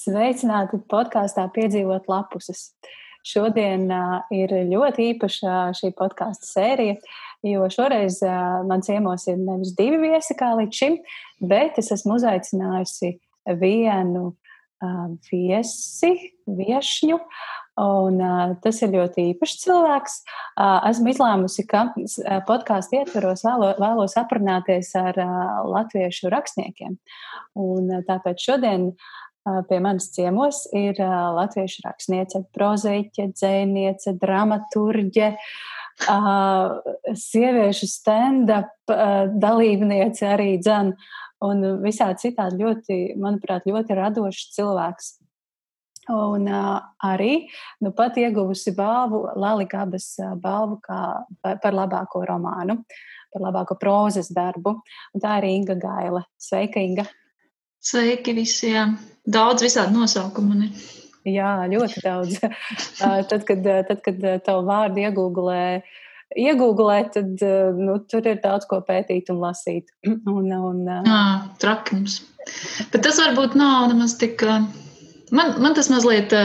Sveicināti podkāstā Piedzīvot lapuses. Šodien uh, ir ļoti īpaša šī podkāstu sērija, jo šoreiz uh, man ciemos ir nevis divi viesi kā līdz šim, bet es esmu uzaicinājusi vienu uh, viesi, viešņu, Un, uh, tas ir ļoti īpašs cilvēks. Uh, esmu izlēmusi, ka podkāstu ietvaros vēlo, vēlos aprunāties ar uh, latviešu rakstniekiem. Un, uh, tāpēc šodien Pie manis ciemos ir latviešu rakstniece, prozaiķe, dzēniece, dramaturģe, sieviešu stand-up dalībniece arī dzan un visādi citādi ļoti, manuprāt, ļoti radošs cilvēks. Un uh, arī nu, pat ieguvusi balvu, Lalikabas balvu kā, par labāko romānu, par labāko prozas darbu. Un tā ir Inga Gaila. Sveika, Inga! Sveiki visiem! Daudz visādi nosaukumu man ir. Jā, ļoti daudz. tad, kad, tad, kad tavu vārdu iegūglē, iegūglē tad nu, tur ir daudz ko pētīt un lasīt. un, un, Jā, trakums. Bet tas varbūt nav nemaz tik. Man, man tas mazliet.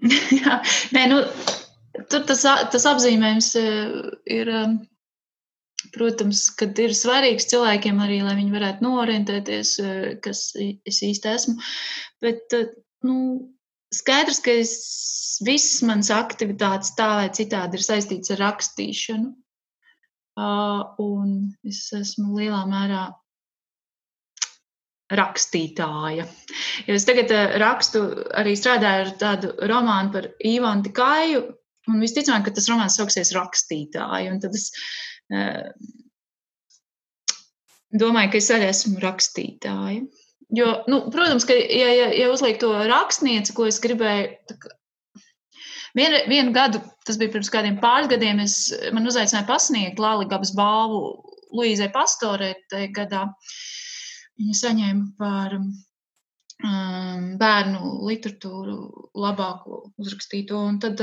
Jā, nē, nu, tur tas, tas apzīmējums ir Protams, kad ir svarīgs cilvēkiem arī, lai viņi varētu norientēties, eh, kas es īsti esmu. Bet eh, nu, skaidrs, ka es, visas manas aktivitātes tā vai citādi ir saistītas ar rakstīšanu. Uh, un es esmu lielā mērā rakstītāja. Jo es tagad uh, rakstu, arī strādāju ar tādu romānu par Ivanu Tikāju, un visticamāk, ka tas romāns sauksies Rakstītāja. Un tad es domāju, ka es arī esmu rakstītāja. Jo, nu, protams, ka, ja, ja, ja uzliek to rakstnieci, ko es gribēju, vienu, vienu gadu, tas bija pirms kādiem pāris gadiem, es, man uzaicināja pasniegt Lāligabas balvu Luīzai Pastorē tajā gadā. Viņa saņēma par um, bērnu literatūru labāko uzrakstīto, un tad,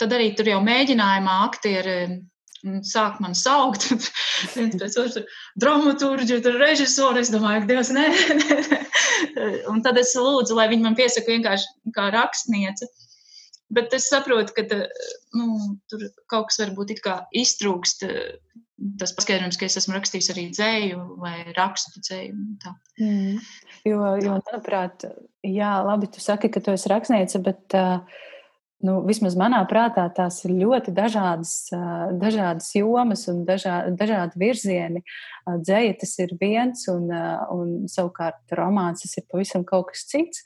tad arī tur jau mēģinājumā aktieri sāk man saukt, viens pēc otru dramaturģi, tur režisori, es domāju, Dievs, nē, nē. Un tad es lūdzu, lai viņi man piesaka vienkārši kā rakstniece. Bet es saprotu, ka nu, tur kaut kas varbūt it kā iztrūkst. Tas paskaidrojums, ka es esmu rakstījis arī dzēju vai rakstu dzēju. Mm. Jo, jo, manuprāt, jā, labi, tu saki, ka tu esi rakstniece, bet uh, nu, vismaz manā prātā, tās ir ļoti dažādas, dažādas jomas un dažā, dažādi virzieni. Dzēja tas ir viens, un, un savukārt romāns ir pavisam kaut kas cits.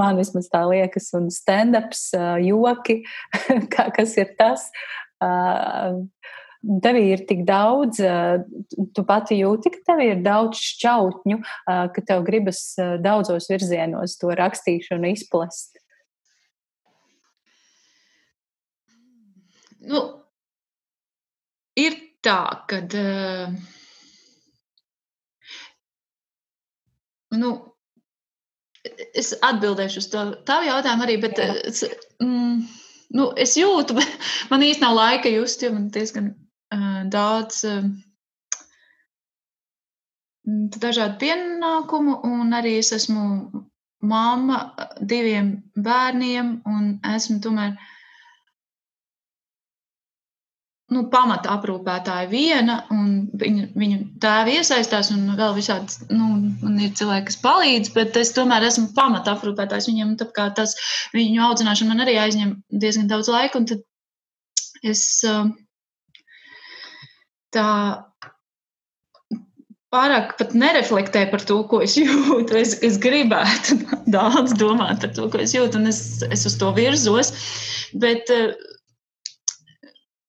Man vismaz tā liekas, un stand-ups, joki, kas ir tas. Tev ir tik daudz, tu pati jūti, ka tev ir daudz šķautņu, ka tev gribas daudzos virzienos to rakstīšanu izplest. Nu, ir tā, ka. Uh, nu, es atbildēšu uz to tavu jautājumu arī, bet es, mm, nu, es jūtu, bet man īsti nav laika just, jo man diezgan uh, daudz. Uh, dažādu pienākumu, un arī es esmu mamma diviem bērniem, un esmu tomēr nu, pamata aprūpētāja viena, un viņa, viņa tēva iesaistās, un vēl visādi, nu, man ir cilvēki, kas palīdz, bet es tomēr esmu pamata aprūpētājs viņiem, tā kā tas viņu audzināšana man arī aizņem diezgan daudz laika, un tad es tā pārāk pat nereflektēju par to, ko es jūtu. Es, es gribētu daudz domāt par to, ko es jūtu, un es, es uz to virzos, bet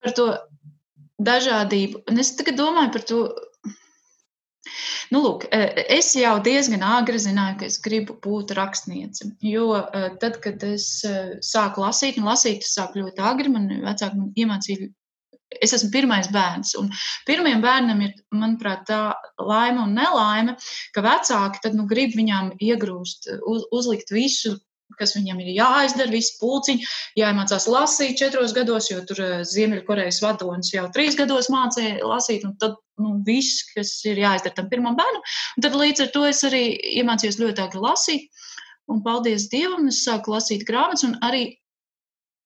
par to dažādību. Un es tagad domāju par to. Nu, lūk, e, es jau diezgan āgri zināju, ka es gribu būt rakstniece. Jo e, tad, kad es e, sāku lasīt, un lasīt, es sāku ļoti agri, man vecāki man iemācīja es esmu pirmais bērns. Un pirmajam bērnam ir, manuprāt, tā laime un nelaime, ka vecāki tad nu, grib viņām iegrūst, uz, uzlikt visu kas viņam ir jāizdara, visi pulciņi, jāiemācās lasīt četros gados, jo tur Ziemeļkorejas vadonis jau trīs gados mācīja lasīt, un tad nu, viss, kas ir jāizdara tam pirmam bērnam. Un tad līdz ar to es arī iemācījos ļoti agri lasīt, un paldies Dievam, es sāku lasīt grāmatas, un arī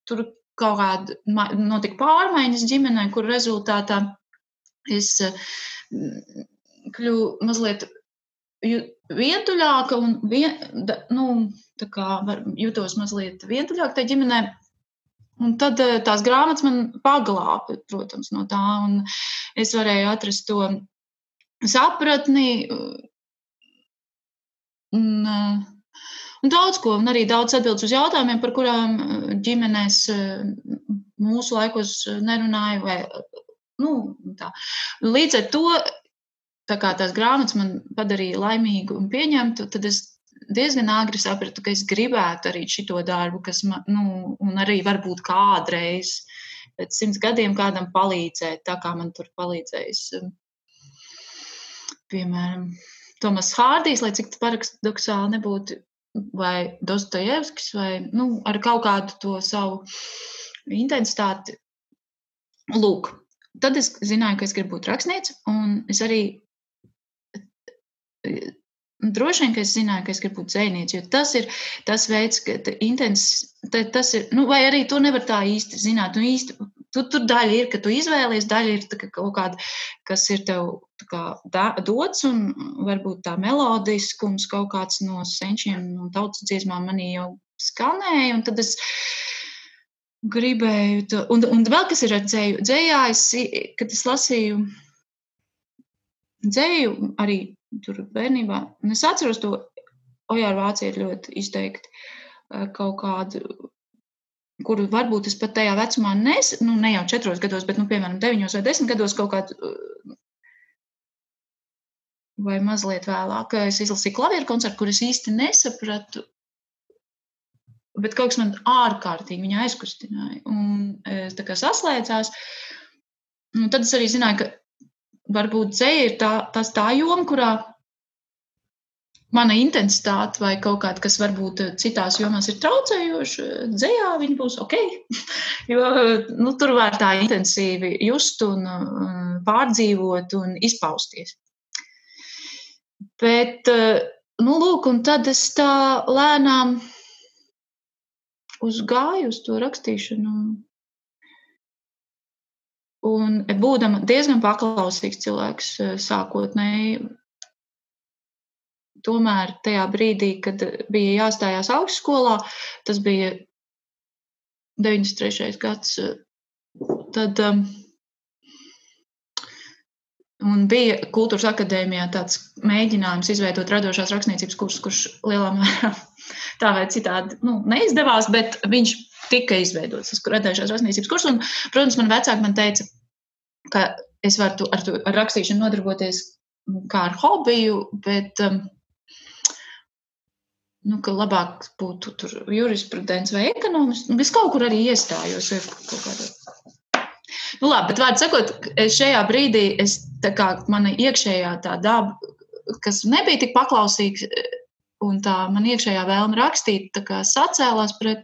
tur kaut kāda notika pārmaiņas ģimenē, kur rezultātā es kļuvu mazliet vientuļāka un vien, da, nu, tā kā var, jutos mazliet vientuļāk tajā ģimenē. Un tad eh, tās grāmatas man paglāba, protams, no tā, un es varēju atrast to sapratni. Un, eh, un daudz ko, un arī daudz atbildes uz jautājumiem, par kurām eh, ģimenēs mūsu laikos nerunāja. Vai, nu, tā. Līdz ar to tā kā tās grāmatas man padarīja laimīgu un pieņemtu, tad es diezgan āgri sapratu, ka es gribētu arī šo darbu, kas man, nu, un arī varbūt kādreiz pēc simts gadiem kādam palīdzēt, tā kā man tur palīdzējis. Um, piemēram, Tomas Hārdijs, lai cik paradoxāli nebūtu, vai Dostojevskis, vai nu, ar kaut kādu to savu intensitāti. Lūk, tad es zināju, ka es gribu būt rakstniece, un es arī Droši vien, ka es zināju, ka es gribu būt zvejniece, jo tas ir tas veids, ka intens, tas ir, nu, vai arī to nevar tā īsti zināt. Nu, īsti, tu, tur daļa ir, ka tu izvēlies, daļa ir kā kaut kāda, kas ir tev kā, da, dots, un varbūt tā melodiskums kaut kāds no senčiem un tautas dziesmām manī jau skanēja, un tad es gribēju to, un, un vēl kas ir ar dzēju. Dzējā es, kad es lasīju dzēju, arī tur bērnībā. Un es atceros to Ojāra Vācija ļoti izteikti kaut kādu, kuru varbūt es pat tajā vecumā nes, nu, ne jau četros gados, bet, nu, piemēram, deviņos vai desmit gados kaut kādu, vai mazliet vēlāk, es izlasīju klavieru koncertu, kur es īsti nesapratu, bet kaut kas man ārkārtīgi aizkustināja. Un es tā kā saslēdzās, un tad es arī zināju, ka varbūt dzēja ir tā, tas tā joma, kurā mana intensitāte vai kaut kāda, kas varbūt citās jomās ir traucējoša, dzējā viņa būs ok. jo nu, tur var tā intensīvi just un pārdzīvot un izpausties. Bet, nu, lūk, un tad es tā lēnām uzgāju uz to rakstīšanu. Un būdama diezgan paklausīgs cilvēks eh, sākotnēji, tomēr tajā brīdī, kad bija jāstājās augstskolā, tas bija 93. gads, tad um, bija kultūras akadēmijā tāds mēģinājums izveidot radošās rakstniecības kursus, kurš lielā mērā tā vai citādi nu, neizdevās, bet viņš tika izveidots tas radējušās rakstniecības kurs. Un, protams, man vecāki man teica, ka es varu ar, to, ar rakstīšanu nodarboties kā ar hobiju, bet um, nu, ka labāk būtu tur jurisprudence vai ekonomists. Es kaut kur arī iestājos. Nu, labi, bet vārds sakot, šajā brīdī es, kā, mana iekšējā tā daba, kas nebija tik paklausīga, un tā man iekšējā vēlme rakstīt, sacēlās pret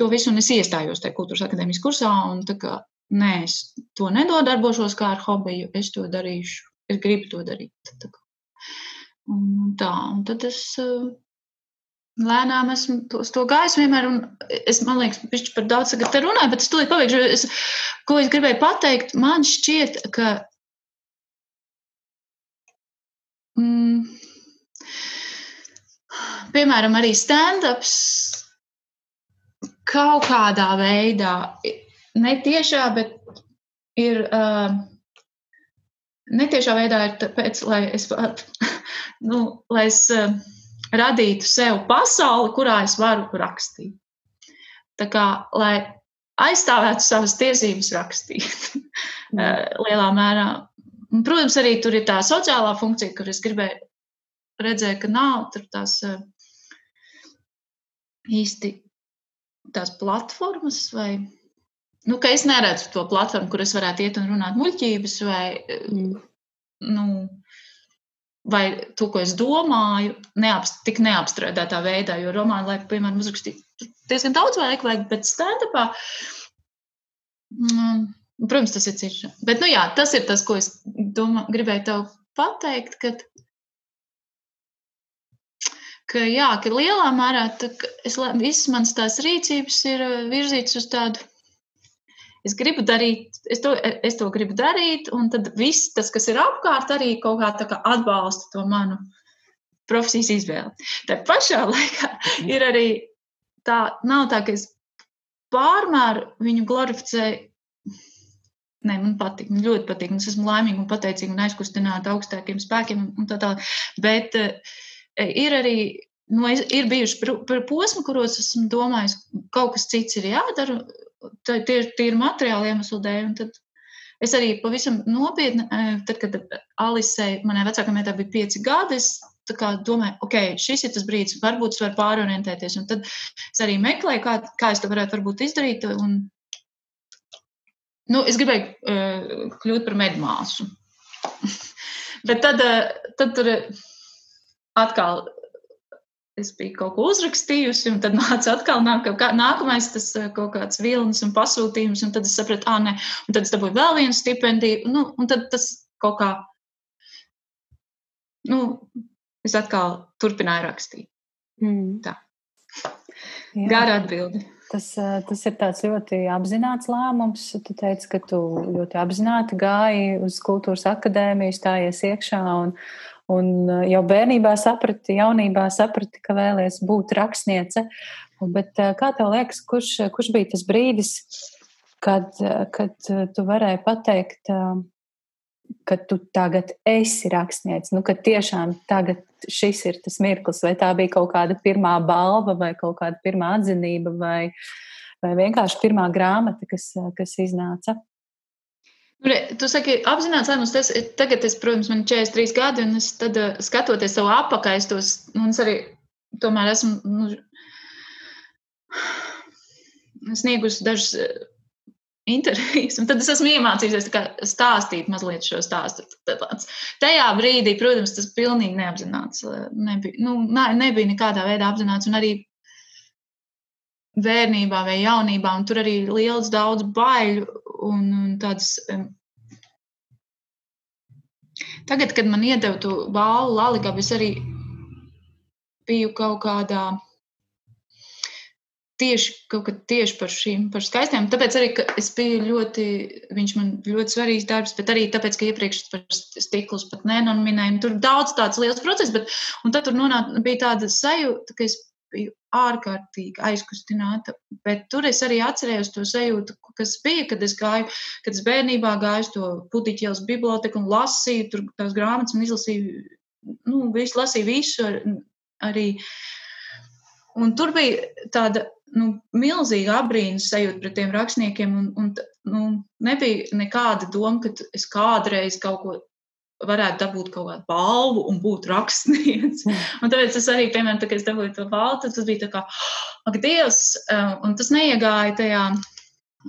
to visu, un es iestājos tajā kultūras akadēmijas kursā. Un, kā, nē, es to nedodarbošos kā ar hobiju, es to darīšu, es gribu to darīt. Tā, un tā, un tad es uh, lēnām esmu to, to gājis vienmēr, un es, man liekas, pišķi par daudz tagad te runāju, bet es to pabeigšu. Es, ko es gribēju pateikt, man šķiet, ka. Mm, piemēram, arī stand-ups kaut kādā veidā, ne tiešā, bet ir. Uh, Netiešā veidā ir tāpēc, lai es, nu, lai es uh, radītu sev pasauli, kurā es varu rakstīt. Tā kā, lai aizstāvētu savas tiesības rakstīt mm. lielā mērā. Protams, arī tur ir tā sociālā funkcija, kur es gribēju redzēt, ka nav tur tās īsti tās platformas, vai nu, ka es neredzu to platformu, kur es varētu iet un runāt muļķības, vai mm. nu, vai to, ko es domāju, neapst, tik neapstrādātā veidā. Jo romānu laiku, piemēram, uzrakstīt diezgan daudz laika vajag, bet stand-upā. Mm, protams, tas ir cits. Bet, nu jā, tas ir tas, ko es domā, gribēju tev pateikt, kad, ka, jā, ka lielā mērā es, visas manas tās rīcības ir virzītas uz tādu es gribu darīt, es to, es to gribu darīt, un tad viss tas, kas ir apkārt, arī kaut kā, kā atbalsta to manu profesijas izvēli. Tā pašā laikā ir arī tā, nav tā, ka es pārmēru viņu glorificēju. Nē, man patīk, man ļoti patīk. Es esmu laimīga un pateicīga un aizkustināta augstākiem spēkiem un tā tālāk. Bet uh, ir arī nu, ir bijuši posmi, kuros esmu domājis, ka kaut kas cits ir jādara, tie, ir materiāli iemesli dēļ. Tad es arī pavisam nopietni, tad, kad Alisei, manai vecākajai meitai bija pieci gadi, es domāju, ok, šis ir tas brīdis, varbūt es varu pārorientēties. Un tad es arī meklēju, kā, kā es to varētu izdarīt. Un, nu, es gribēju uh, kļūt par medmāsu. Bet tad, uh, tad tur atkal es biju kaut ko uzrakstījusi, un tad nāca atkal nāk, kā, nākamais tas eh, kaut kāds vilnis un pasūtījums, un tad es sapratu, ah, nē, un tad es dabūju vēl vienu stipendiju, nu, un tad tas kaut kā, nu, es atkal turpināju rakstīt. Mm. Tā. Jā. Gara atbildi. Tas, eh, tas ir tāds ļoti apzināts lēmums. Tu teici, ka tu ļoti apzināti gāji uz kultūras akadēmiju, stājies iekšā un, Un eh, jau bērnībā saprati, jaunībā saprati, ka vēlies būt rakstniece. Bet eh, kā tev liekas, kurš, kurš bija tas brīdis, kad, eh, kad tu varēji pateikt, ka tu tagad esi rakstnieks, nu, ka tiešām tagad šis ir tas mirklis, vai tā bija kaut kāda pirmā balva, vai kaut kāda pirmā atzinība, vai, vai vienkārši pirmā grāmata, kas, kas iznāca? Nu, tu saki, apzināts lēmums, tas ir tagad, es, protams, man ir 43 gadi, un es tad uh, skatoties savu apakā, es tos, un es arī tomēr esmu, nu, sniegusi dažas uh, intervijas, un tad es esmu iemācījusies stāstīt mazliet šo stāstu. Tajā brīdī, protams, tas pilnīgi neapzināts, nebija, nu, nebija nekādā veidā apzināts, un arī bērnībā vai jaunībā, un tur arī liels daudz baiļu un, un tādas. Tagad, kad man iedeva to balvu Laligabu, es arī biju kaut kādā tieši, kaut kad tieši par šīm, par skaistiem. Tāpēc arī es biju ļoti, viņš man ļoti svarīgs darbs, bet arī tāpēc, ka iepriekš par stiklus pat nenominēju. Tur daudz tāds liels process, bet, un tad tur nonāk, bija tāda sajūta, ka es biju ārkārtīgi aizkustināta. Bet tur es arī atcerējos to sajūtu, kas bija, kad es gāju, kad es bērnībā gāju uz to Putiķielas biblioteku un lasīju tur tās grāmatas un izlasīju, nu, visu, lasīju visu ar, arī. Un tur bija tāda nu, milzīga abrīnas sajūta pret tiem rakstniekiem, un, un nu, nebija nekāda doma, ka es kādreiz kaut ko varētu dabūt kaut kādu balvu un būt rakstnieks. Mm. Un tāpēc es arī, piemēram, tā, kad es dabūju to balvu, tas bija tā kā, ak, Dievs, um, un tas neiegāja tajā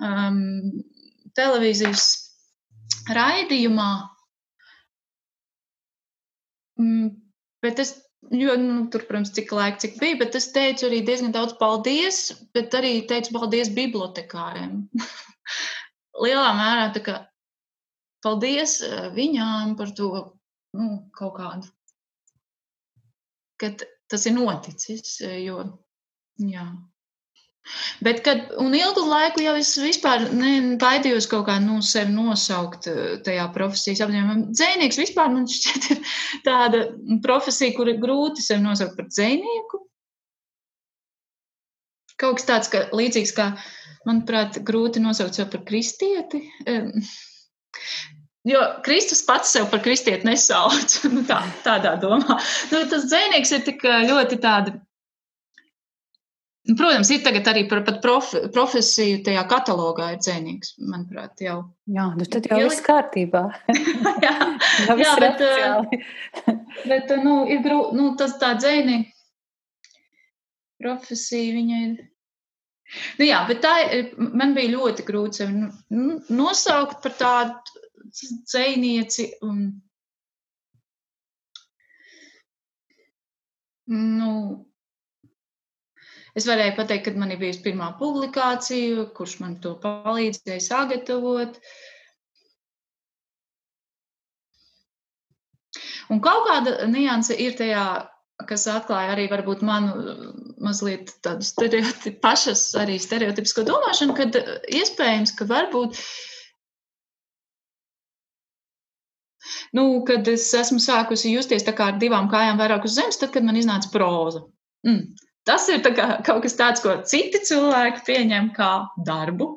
um, televīzijas raidījumā. Mm, bet es, jo, nu, tur, protams, cik laika, cik bija, bet es teicu arī diezgan daudz paldies, bet arī teicu paldies bibliotekāriem. Lielā mērā tā kā paldies eh, viņām par to nu, kaut kādu, ka tas ir noticis. Eh, jo, jā. Bet, kad, ilgu laiku jau es vispār baidījos kaut kā nu, sevi nosaukt eh, tajā profesijas apziņā. Dzēnieks vispār man šķiet ir tāda profesija, kur ir grūti sevi nosaukt par dzēnieku. Kaut kas tāds, ka līdzīgs kā, manuprāt, grūti nosaukt sevi par kristieti. Jo Kristus pats sev par kristieti nesauc. nu, tā, tādā domā. Nu, tas dzēnieks ir tik ļoti tāda. Nu, protams, ir arī par prof, profesiju tajā katalogā ir dzēnieks, manuprāt, jau. Jā, nu tad jau viss kārtībā. jā, jā, jā bet, bet nu, ir grūti, nu, tas tā dzēni profesija, viņa ir. Nu jā, bet tā man bija ļoti grūti sevi nu, nosaukt par tādu dzēnieci. Un, Nu, es varēju pateikt, kad man ir bijusi pirmā publikācija, kurš man to palīdzēja sagatavot. Un kaut kāda nianse ir tajā, kas atklāja arī varbūt manu mazliet tādu stereotipu, pašas arī stereotipisko domāšanu, kad iespējams, ka varbūt uh, nu, kad es esmu sākusi justies tā kā ar divām kājām vairāk uz zemes, tad, kad man iznāca proza. Mm. Tas ir kā, kaut kas tāds, ko citi cilvēki pieņem kā darbu,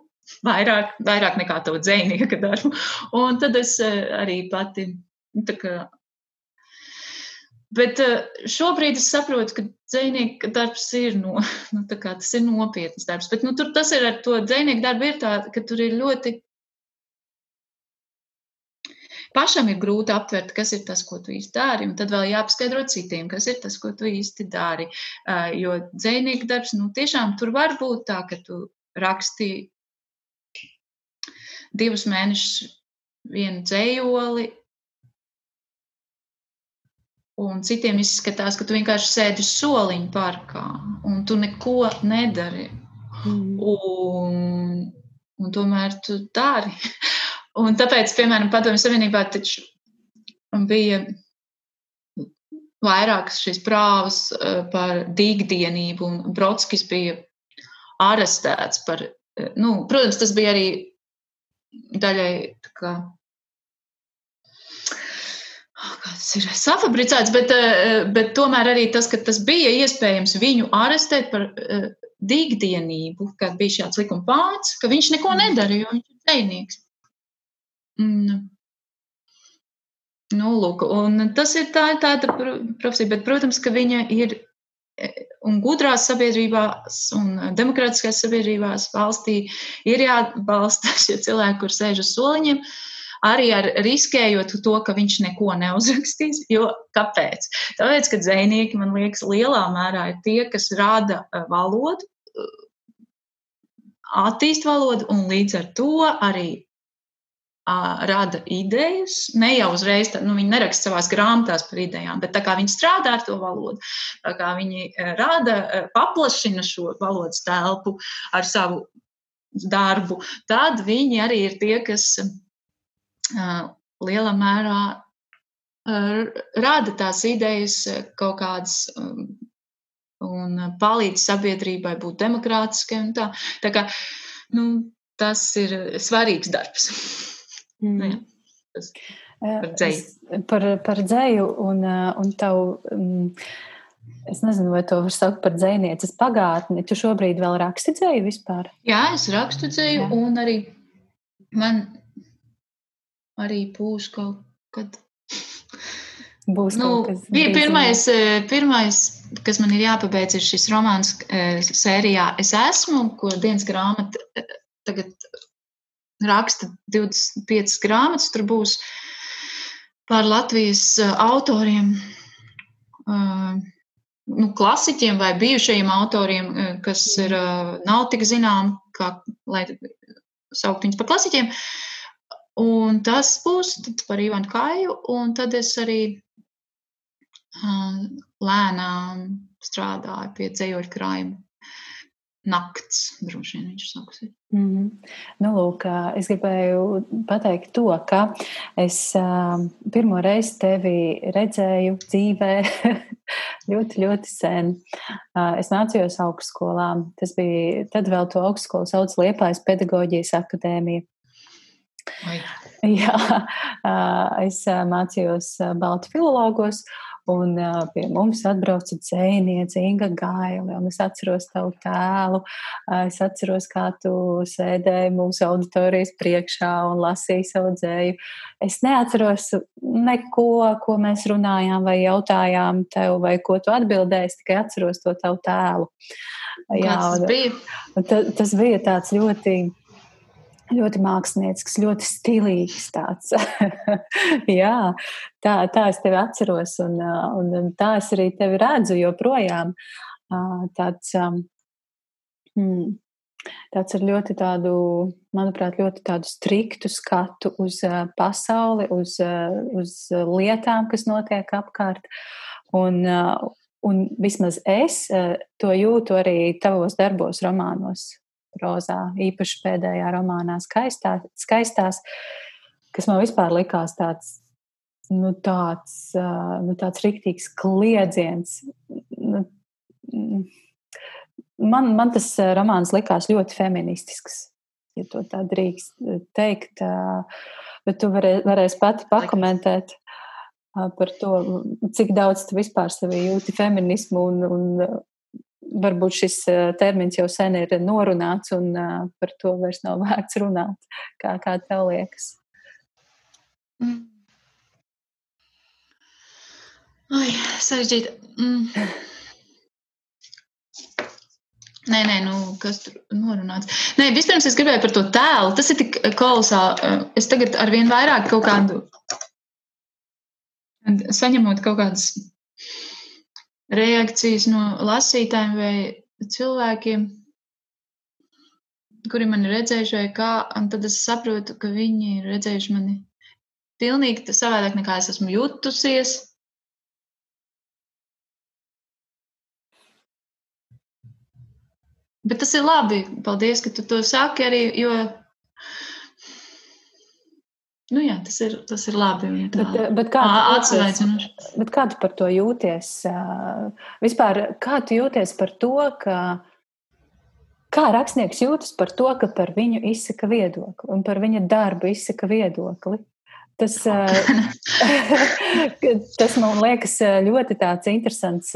vairāk, vairāk nekā to dzinieka darbu. Un tad es eh, arī pati. Nu, kā, bet eh, šobrīd es saprotu, ka dzinieka darbs ir, no, nu, kā, ir nopietns darbs. Bet, nu, tur tas ir ar to dzinieku darbu, ir tā, ka tur ir ļoti pašam ir grūti aptvert, kas ir tas, ko tu īsti dari, un tad vēl jāpaskaidro citiem, kas ir tas, ko tu īsti dari. Jo dzēnieka darbs, nu, tiešām tur var būt tā, ka tu raksti divus mēnešus vienu dzējoli, un citiem izskatās, ka tu vienkārši sēdi uz soliņa parkā, un tu neko nedari. Mm. Un, un tomēr tu dari. Un tāpēc, piemēram, Padomju Savienībā taču bija vairākas šīs prāvas eh, par dīgdienību, un Brodskis bija arestēts par, eh, nu, protams, tas bija arī daļai kā kāds ir safabricēts, bet, eh, bet tomēr arī tas, ka tas bija iespējams viņu arestēt par dīgdienību, kad bija šāds likuma pāns, ka viņš neko nedara, jo viņš ir dzēnieks. Mm. Nu, lūk, un tas ir tā, tāda profesija, bet, protams, ka viņa ir e, un gudrās sabiedrībās un demokrātiskās sabiedrībās valstī ir jāatbalsta šie cilvēki, kur sēž uz soliņiem, arī ar riskējot to, ka viņš neko neuzrakstīs. Jo kāpēc? Tāpēc, ka dzēnieki, man liekas, lielā mērā ir tie, kas rada e, valodu, e, attīst valodu un līdz ar to arī rada idejas, ne jau uzreiz, nu, viņi neraksta savās grāmatās par idejām, bet tā kā viņi strādā ar to valodu, tā kā viņi rada, paplašina šo valodas telpu ar savu darbu, tad viņi arī ir tie, kas lielā mērā rada tās idejas kaut kādas um, un palīdz sabiedrībai būt demokrātiskai un tā. Tā kā, nu, tas ir svarīgs darbs. Mm. Nu, jā, tas par dzēju. Par, par dzēju un, un tavu. Um, Es nezinu, vai to var saukt par dzinieces pagātni. Tu šobrīd vēl raksti dzēju vispār? Jā, es rakstu dzēju, Jā. un arī man arī būs kaut kad. Būs nu, kaut kas. Bija pirmais, pirmais, kas man ir jāpabeidz, ir šis romāns sērijā Es esmu, ko dienas grāmata tagad raksta 25 grāmatas, tur būs par Latvijas eh, autoriem, eh, nu, klasiķiem vai bijušajiem autoriem, eh, kas ir, nav tik zinām, kā, lai saukt viņus par klasiķiem. Un tas būs par Ivanu Kāju, un tad es arī lēnām strādāju pie dzējoļu krājuma nakts, droši vien viņš sauksies. Mm -hmm. nu, lūk, es gribēju pateikt to, ka es uh, pirmo reizi tevi redzēju dzīvē ļoti, ļoti sen. Uh, es mācījos augstskolā. Tas bija, tad vēl to augstskolu sauc Liepājas pedagoģijas akadēmija. Vai. Jā, es mācījos Baltu filologos, Un pie mums atbrauca dzēniece Inga Gaile, un es atceros tavu tēlu. Es atceros, kā tu sēdēji mūsu auditorijas priekšā un lasīji savu dzēju. Es neatceros neko, ko mēs runājām vai jautājām tev, vai ko tu atbildēji, tikai atceros to tavu tēlu. Jā, tas bija. Tas bija tāds ļoti ļoti mākslinieks, ļoti stilīgs. Jā, tā, tā es tevi atceros, un, un tā es arī tevi redzu joprojām. Tāds, hmm, tāds ar ļoti tādu, manuprāt, ļoti tādu striktu skatu uz pasauli, uz, uz lietām, kas notiek apkārt. Un, un vismaz es to jūtu arī tavos darbos, romānos, prozā, īpaši pēdējā romānā, skaistā, skaistās, kas man vispār likās tāds. Nu, tāds, nu, tāds rīktīgs kliedziens. Nu, man, man tas romāns likās ļoti feministisks, ja tā drīkst teikt. Bet tu varē, varēsi pati pakomentēt par to, cik daudz tu vispār sevi jūti feminismu un, un varbūt šis termins jau sen ir norunāts, un par to vairs nav vērts runāt. Kā, kā tev liekas? Mm. Ai, sarežģīti. Mm. Nē, nē, nu, kas tur norunāts. Nē, vispirms es gribēju par to tēlu. Tas ir tik kolosāli. Es tagad ar vien vairāk kaut kādu saņemot kaut kādas reakcijas no lasītājiem vai cilvēkiem, kuri mani redzējuši, vai kā, tad es saprotu, ka viņi ir redzējuši mani pilnīgi savādāk nekā es esmu jutusies. Bet tas ir labi. Paldies, ka tu to saki arī, jo Nu, jā, tas ir, tas ir labi. Bet, eh, bet, kā jūties, bet kā tu par to jūties? Vispār, kā tu jūties par to, ka kā rakstnieks jūtas par to, ka par viņu izsaka viedokli un par viņa darbu izsaka viedokli? Tas, tas man liekas ļoti tāds interesants.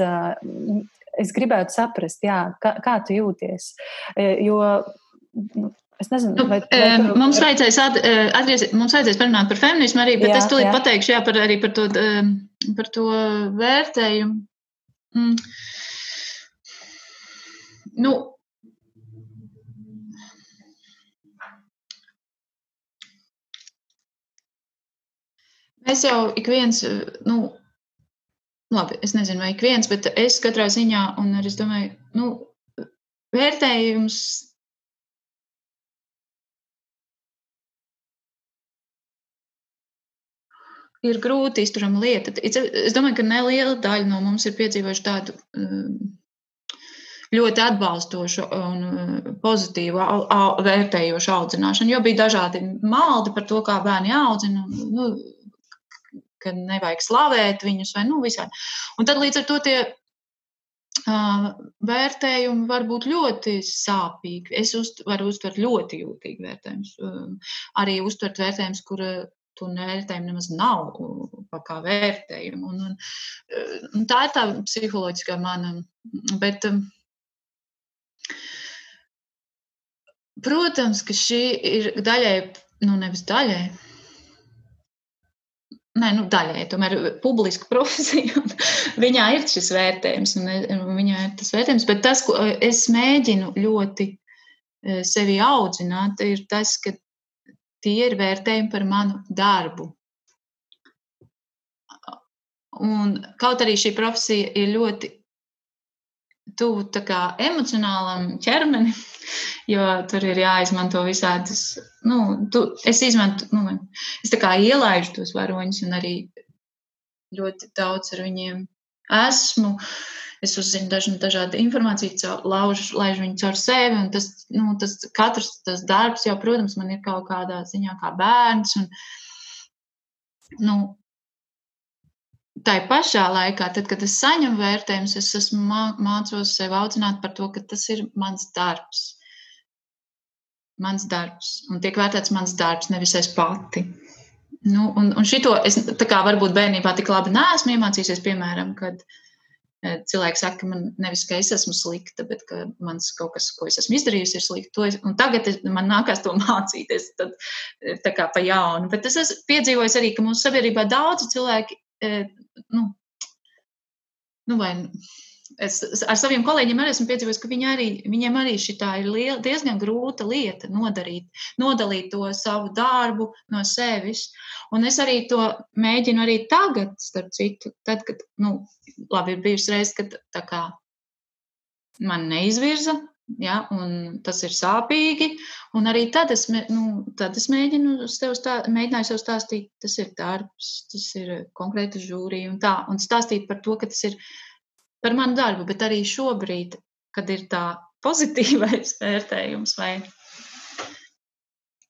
Es gribētu saprast, jā, kā, kā tu jūties. Jo nu, Es nezinu, nu, vai, vai tu... mums vajadzēs at, atgriezties, mums vajadzēs parunāt par feminismu arī, bet jā, es tulīt jā. pateikšu jā, par, arī par to, par to vērtējumu. Mm. Nu, mēs jau ik viens, nu, labi, es nezinu, vai ik viens, bet es katrā ziņā, un es domāju, nu, vērtējums ir grūti izturama lieta. Es domāju, ka neliela daļa no mums ir piedzīvojuši tādu um, ļoti atbalstošu un uh, pozitīvu, vērtējošu audzināšanu, jo bija dažādi maldi par to, kā bērni audzina. Nu, ka nevajag slavēt viņus, vai nu visādi. Un tad līdz ar to tie uh, vērtējumi var būt ļoti sāpīgi. Es uzt, varu uztvert ļoti jūtīgi vērtējumus. Um, arī uztvert vērtējumus, kur to vērtējumu nemaz nav kā vērtējumu. Un, un, un tā ir tā psiholoģiskā mana. Bet, um, protams, ka šī ir daļai, nu nevis daļai. Nē, nu, daļai tomēr publiska profesija. Viņā ir šis vērtējums, un viņā ir tas vērtējums. Bet tas, ko es mēģinu ļoti eh, sevi audzināt, ir tas, ka tie ir vērtējumi par manu darbu. Un kaut arī šī profesija ir ļoti tuvu emocionālam ķermenim, jo tur ir jāizmanto visādas. Nu, tu, es izmantoju, nu, es ielaidu tos varoņus un arī ļoti daudz ar viņiem esmu. Uh, es uzzinu dažu, dažādu informāciju, laužu, laižu viņu caur sevi. Tas, nu, tas katrs tas darbs jau, protams, man ir kaut kādā ziņā kā bērns. Un, nu, Tā pašā laikā, tad, kad es saņemu vērtējumus, es esmu mā, mācos sev audzināt par to, ka tas ir mans darbs. Mans darbs. Un tiek vērtēts mans darbs, nevis es pati. Nu, un, un šito es kā varbūt bērnībā tik labi neesmu iemācījusies, piemēram, kad uh, Cilvēki saka, ka man nevis ka es esmu slikta, bet ka mans kaut kas, ko es esmu izdarījusi, ir slikti. Es, un tagad es, man nākās to mācīties tad, tā kā pa jaunu. Bet es esmu piedzīvojis arī, ka mūsu sabiedrībā daudzi cilvēki, nu, nu vai es ar saviem kolēģiem arī esmu piedzīvojis, ka viņi arī, viņiem arī šī ir liela, diezgan grūta lieta nodarīt, nodalīt to savu darbu no sevis. Un es arī to mēģinu arī tagad, starp citu, tad, kad, nu, labi, ir bijusi reize, kad tā kā man neizvirza, ja, un tas ir sāpīgi, un arī tad es, nu, tad es mēģinu tev stā, mēģināju sev stāstīt, tas ir darbs, tas ir konkrēta žūrija un tā, un stāstīt par to, ka tas ir par manu darbu, bet arī šobrīd, kad ir tā pozitīvais vērtējums, vai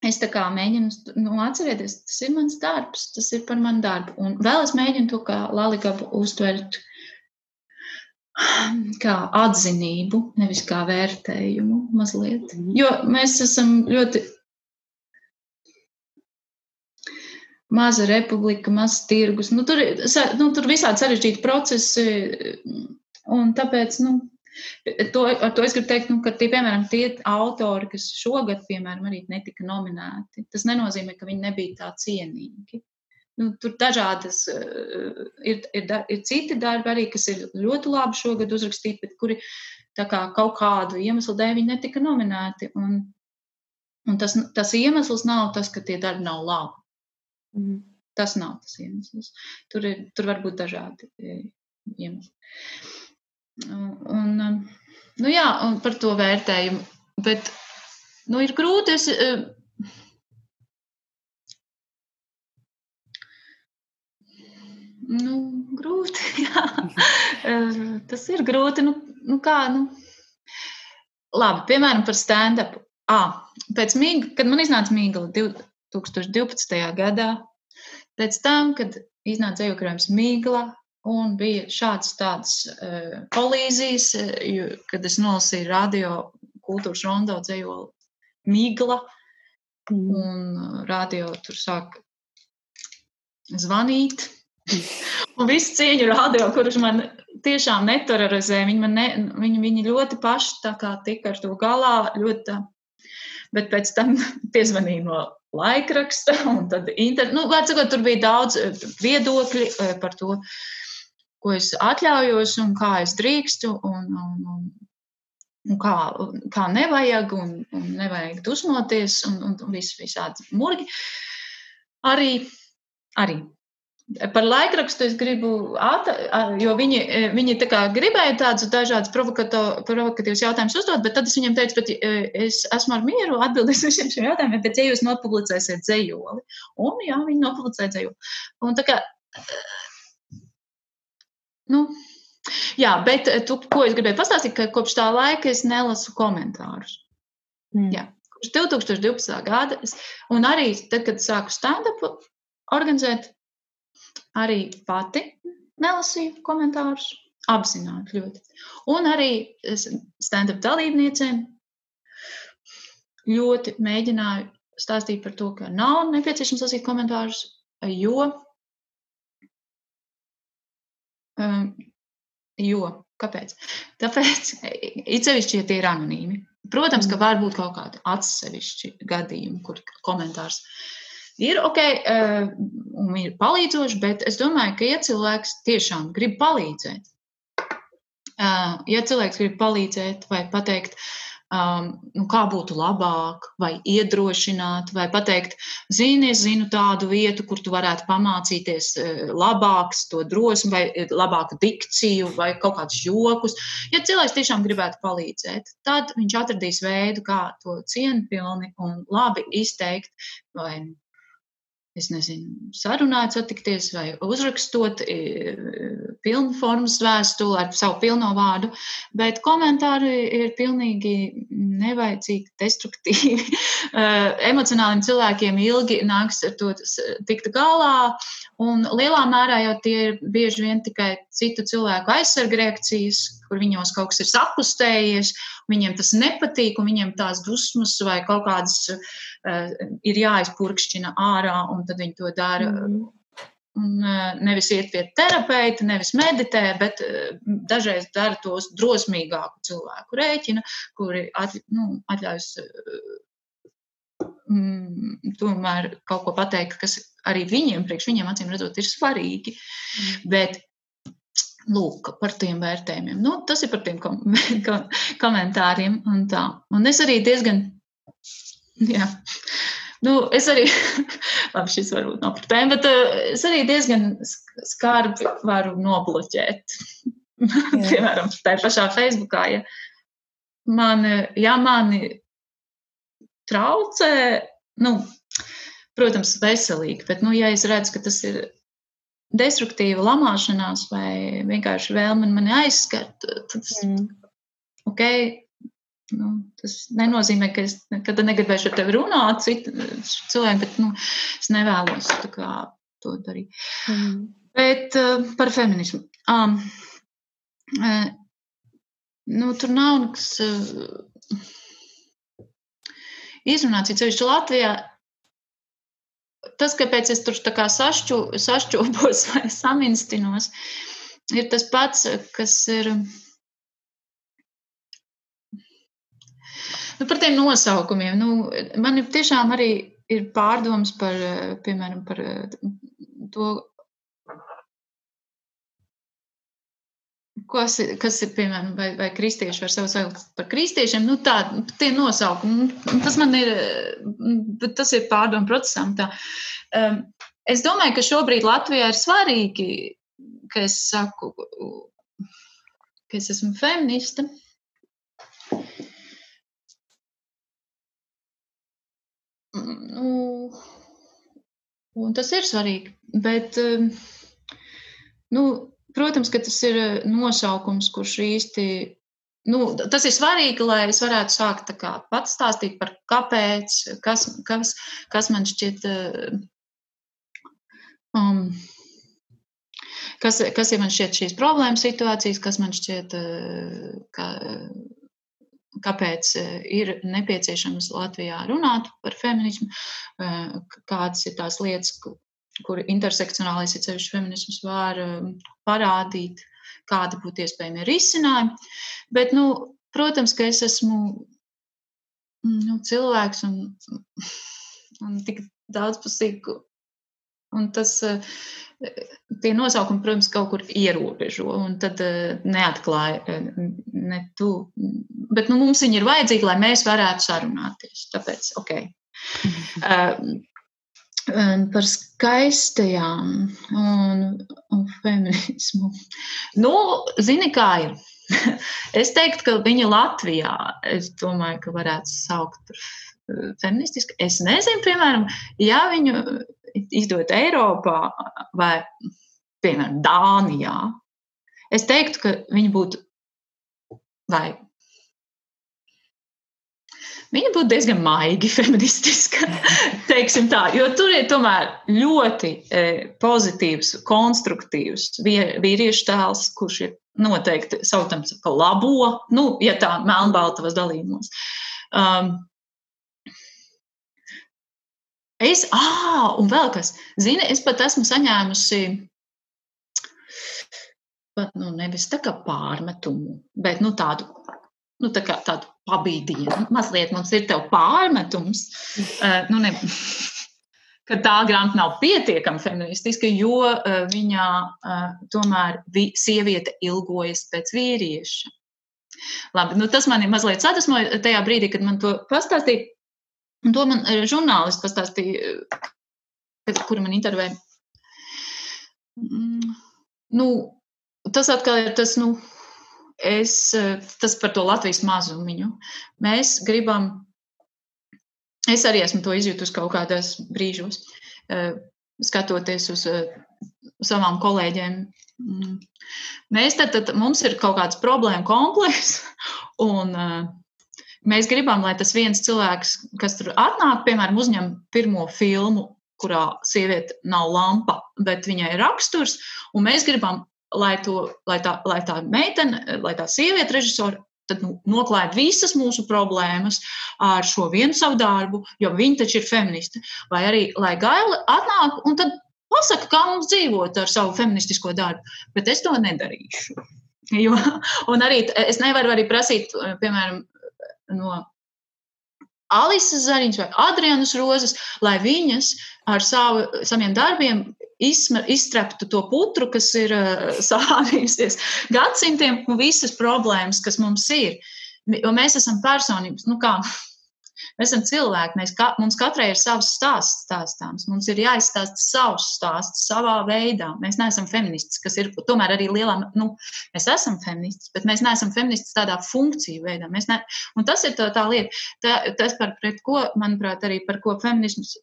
es tā kā mēģinu nu, atcerēties, tas ir mans darbs, tas ir par manu darbu. Un vēl es mēģinu to kā lalikapu uztvert kā atzinību, nevis kā vērtējumu mazliet. Mhm. Jo mēs esam ļoti maza republika, mazs tirgus. Nu, tur, nu, tur visādi sarežģīti procesi, un tāpēc, nu, to, ar to es gribu teikt, nu, ka tie, piemēram, tie autori, kas šogad, piemēram, arī netika nominēti, tas nenozīmē, ka viņi nebija tā cienīgi. Nu, tur dažādas ir, ir, ir citi darbi arī, kas ir ļoti labi šogad uzrakstīti, bet kuri kā, kaut kādu iemeslu dēļ viņi netika nominēti. Un, un tas, tas iemesls nav tas, ka tie darbi nav labi. Mm. Tas nav tas iemesls. Tur, ir, tur var būt dažādi e, iemesli. Un, nu jā, un par to vērtējumu. Bet nu, ir grūti. Es, e, nu, grūti. Jā. Tas ir grūti. Nu, nu kā, nu. Labi, piemēram, par stand-up. Ah, pēc mīga, kad man iznāca mīgla 2012. gadā, pēc tam, kad iznāca dzīvokrājums Mīgla, un bija šāds tāds uh, kolīzijas, uh, kad es nolasīju radio kultūras rondo dzējoli Mīgla, mm. un radio tur sāk zvanīt. Un visu cieņu radio, kurš man tiešām neterorizē, viņi, ne, viņi, viņi ļoti paši tā kā tika ar to galā, ļoti, bet pēc tam piezvanīja no laikraksta, un tad inter... nu, sakot, tur bija daudz eh, viedokļi eh, par to, ko es atļaujos un kā es drīkstu un, un, un, un kā, kā nevajag un, un nevajag dusmoties un, un, vis, visādi murgi. Arī, arī Par laikrakstu es gribu, āta, jo viņi, viņi tā kā gribēja tādus dažādus provokatīvus jautājumus uzdot, bet tad es viņiem teicu, bet es esmu ar mieru atbildēt visiem šiem jautājumiem, bet ja jūs nopublicēsiet dzējoli, un jā, viņi nopublicēja dzējoli. Un tā kā, nu, jā, bet tu, ko es gribēju pastāstīt, ka kopš tā laika es nelasu komentārus. Mm. Jā, kopš 2012. gada, un arī tad, kad sāku stand-up organizēt, arī pati nelasīju komentārus, apzināti ļoti. Un arī stand-up dalībniecēm ļoti mēģināju stāstīt par to, ka nav nepieciešams lasīt komentārus, jo, um, jo kāpēc? Tāpēc, it sevišķi, ja tie ir anonīmi. Protams, ka var būt kaut kādi atsevišķi gadījumi, kur komentārs ir ok, uh, un ir palīdzoši, bet es domāju, ka, ja cilvēks tiešām grib palīdzēt, uh, ja cilvēks grib palīdzēt vai pateikt, um, nu, kā būtu labāk, vai iedrošināt, vai pateikt, zini, es zinu tādu vietu, kur tu varētu pamācīties labāks, to drosmi, vai labāku dikciju, vai kaut kādus jokus. Ja cilvēks tiešām gribētu palīdzēt, tad viņš atradīs veidu, kā to cienpilni un labi izteikt, vai es nezinu, sarunāt, satikties vai uzrakstot e, pilnu formas vēstuli ar savu pilno vārdu, bet komentāri ir pilnīgi nevajadzīgi, destruktīvi. E, emocionāliem cilvēkiem ilgi nāks ar to tikt galā, un lielā mērā jau tie ir bieži vien tikai citu cilvēku aizsarga reakcijas, kur viņos kaut kas ir sakustējies, viņiem tas nepatīk, un viņiem tās dusmas vai kaut kādas uh, ir jāizpurkšķina ārā, un tad viņi to dara. Mm. Un, uh, nevis iet pie terapeita, nevis meditē, bet uh, dažreiz dara tos drosmīgāku cilvēku rēķina, kuri at, nu, atļaujas mm, tomēr kaut ko pateikt, kas arī viņiem, priekš viņiem acīm redzot, ir svarīgi. Mm. Bet Lūk, par tiem vērtējumiem. Nu, tas ir par tiem kom komentāriem. Un, tā. un es arī diezgan, jā, nu, es arī, labi, šis varbūt nav par tēmu, bet uh, es arī diezgan skarbi varu nobloķēt. Piemēram, tā pašā Facebookā, ja man, ja mani traucē, nu, protams, veselīgi, bet, nu, ja es redzu, ka tas ir destruktīva lamāšanās vai vienkārši vēlme mani aizskart, tad tas, mm. ok, nu, tas nenozīmē, ka es nekad negribēšu ar tevi runāt, citu cilvēku, bet nu, es nevēlos kā, to darīt. Mm. Bet uh, par feminismu. Um, uh, nu, tur nav nekas uh, izrunāts, ir sevišķi Latvijā tas, kāpēc es tur sašķu, sašķobos vai saminstinos, ir tas pats, kas ir. Nu, par tiem nosaukumiem. Nu, man ir tiešām arī ir pārdoms par, piemēram, par to, kas, kas ir, piemēram, vai, vai kristieši var sev saukt par kristiešiem, nu tā, tie nosaukumi, nu, tas man ir, tas ir pārdomu procesam tā. Um, es domāju, ka šobrīd Latvijā ir svarīgi, ka es saku, ka es esmu feministe. Nu, un tas ir svarīgi, bet, um, nu, Protams, ka tas ir eh, nosaukums, kurš īsti. Nu, tas ir svarīgi, lai es varētu sākt kā, pats stāstīt par kāpēc, kas, kas, kas man šķiet. Eh, um, kas, kas ir man šķiet šīs problēmas situācijas, kas man šķiet, eh, ka, kāpēc ir nepieciešams Latvijā runāt par feminismu, kādas ir tās lietas, kur intersekcionālais ir ceļš feminisms var um, parādīt, kāda būtu iespējami risinājumi. Bet, nu, protams, ka es esmu nu, cilvēks un, un tik daudzpusīgu. Un tas, uh, tie nosaukumi, protams, kaut kur ierobežo, un tad uh, neatklāja uh, ne tu. Bet nu, mums viņi ir vajadzīgi, lai mēs varētu sarunāties. Tāpēc, ok. Mhm par skaistajām un, un feminismu. Nu, zini, kā ir. es teiktu, ka viņa Latvijā, es domāju, ka varētu saukt par eh, feministisku. Es nezinu, piemēram, ja viņu izdot Eiropā vai, piemēram, Dānijā, es teiktu, ka viņa būtu vai viņa būtu diezgan maigi feministiska. tā, jo tur ir tomēr ļoti e, pozitīvs, konstruktīvs vīriešu tēls, kurš ir noteikti saucams par labo, nu, ja tā melnbaltavas dalījumos. Um, es, ah, un vēl kas, zini, es pat esmu saņēmusi pat, nu, nevis tā kā pārmetumu, bet, nu, tādu nu, tā kā tādu pabīdienu. Mazliet mums ir pārmetums, uh, nu, ne, ka tā grāmata nav pietiekami feministiska, jo uh, viņā uh, tomēr vi, sieviete ilgojas pēc vīrieša. Labi, nu, tas man ir mazliet sadusmoja tajā brīdī, kad man to pastāstīja. Un to man žurnālists pastāstīja, kuru man intervēja. Mm, nu, tas atkal ir tas, nu, es, eh, tas par to Latvijas mazumiņu. Mēs gribam, es arī esmu to izjutusi kaut kādos brīžos, eh, skatoties uz eh, savām kolēģiem. Mm. Mēs tad, tad mums ir kaut kāds problēma komplekss, un mēs gribam, lai tas viens cilvēks, kas tur atnāk, piemēram, uzņem pirmo filmu, kurā sieviete nav lampa, bet viņai ir raksturs, un mēs gribam lai, to, lai, tā, lai tā meitene, lai tā sieviete režisora tad nu, noklāja visas mūsu problēmas ar šo vienu savu darbu, jo viņa taču ir feministe. Vai arī, lai Gaila atnāk un tad pasaka, kā mums dzīvot ar savu feministisko darbu, bet es to nedarīšu. Jo, un arī es nevaru arī prasīt, piemēram, no Alises Zariņas vai Adrianas Rozes, lai viņas ar savu, saviem darbiem izstreptu to putru, kas ir uh, sārījusies gadsimtiem, un visas problēmas, kas mums ir. Jo mēs esam personības, nu kā Mēs esam cilvēki, mēs ka, mums katrai ir savs stāsts stāstāms. Mums ir jāizstāsta savs stāsts savā veidā. Mēs neesam feministi, kas ir tomēr arī lielā, nu, mēs esam feministi, bet mēs neesam feministi tādā funkciju veidā. Ne, un tas ir tā, tā lieta, tā, tas par pret ko, manuprāt, arī par ko feminisms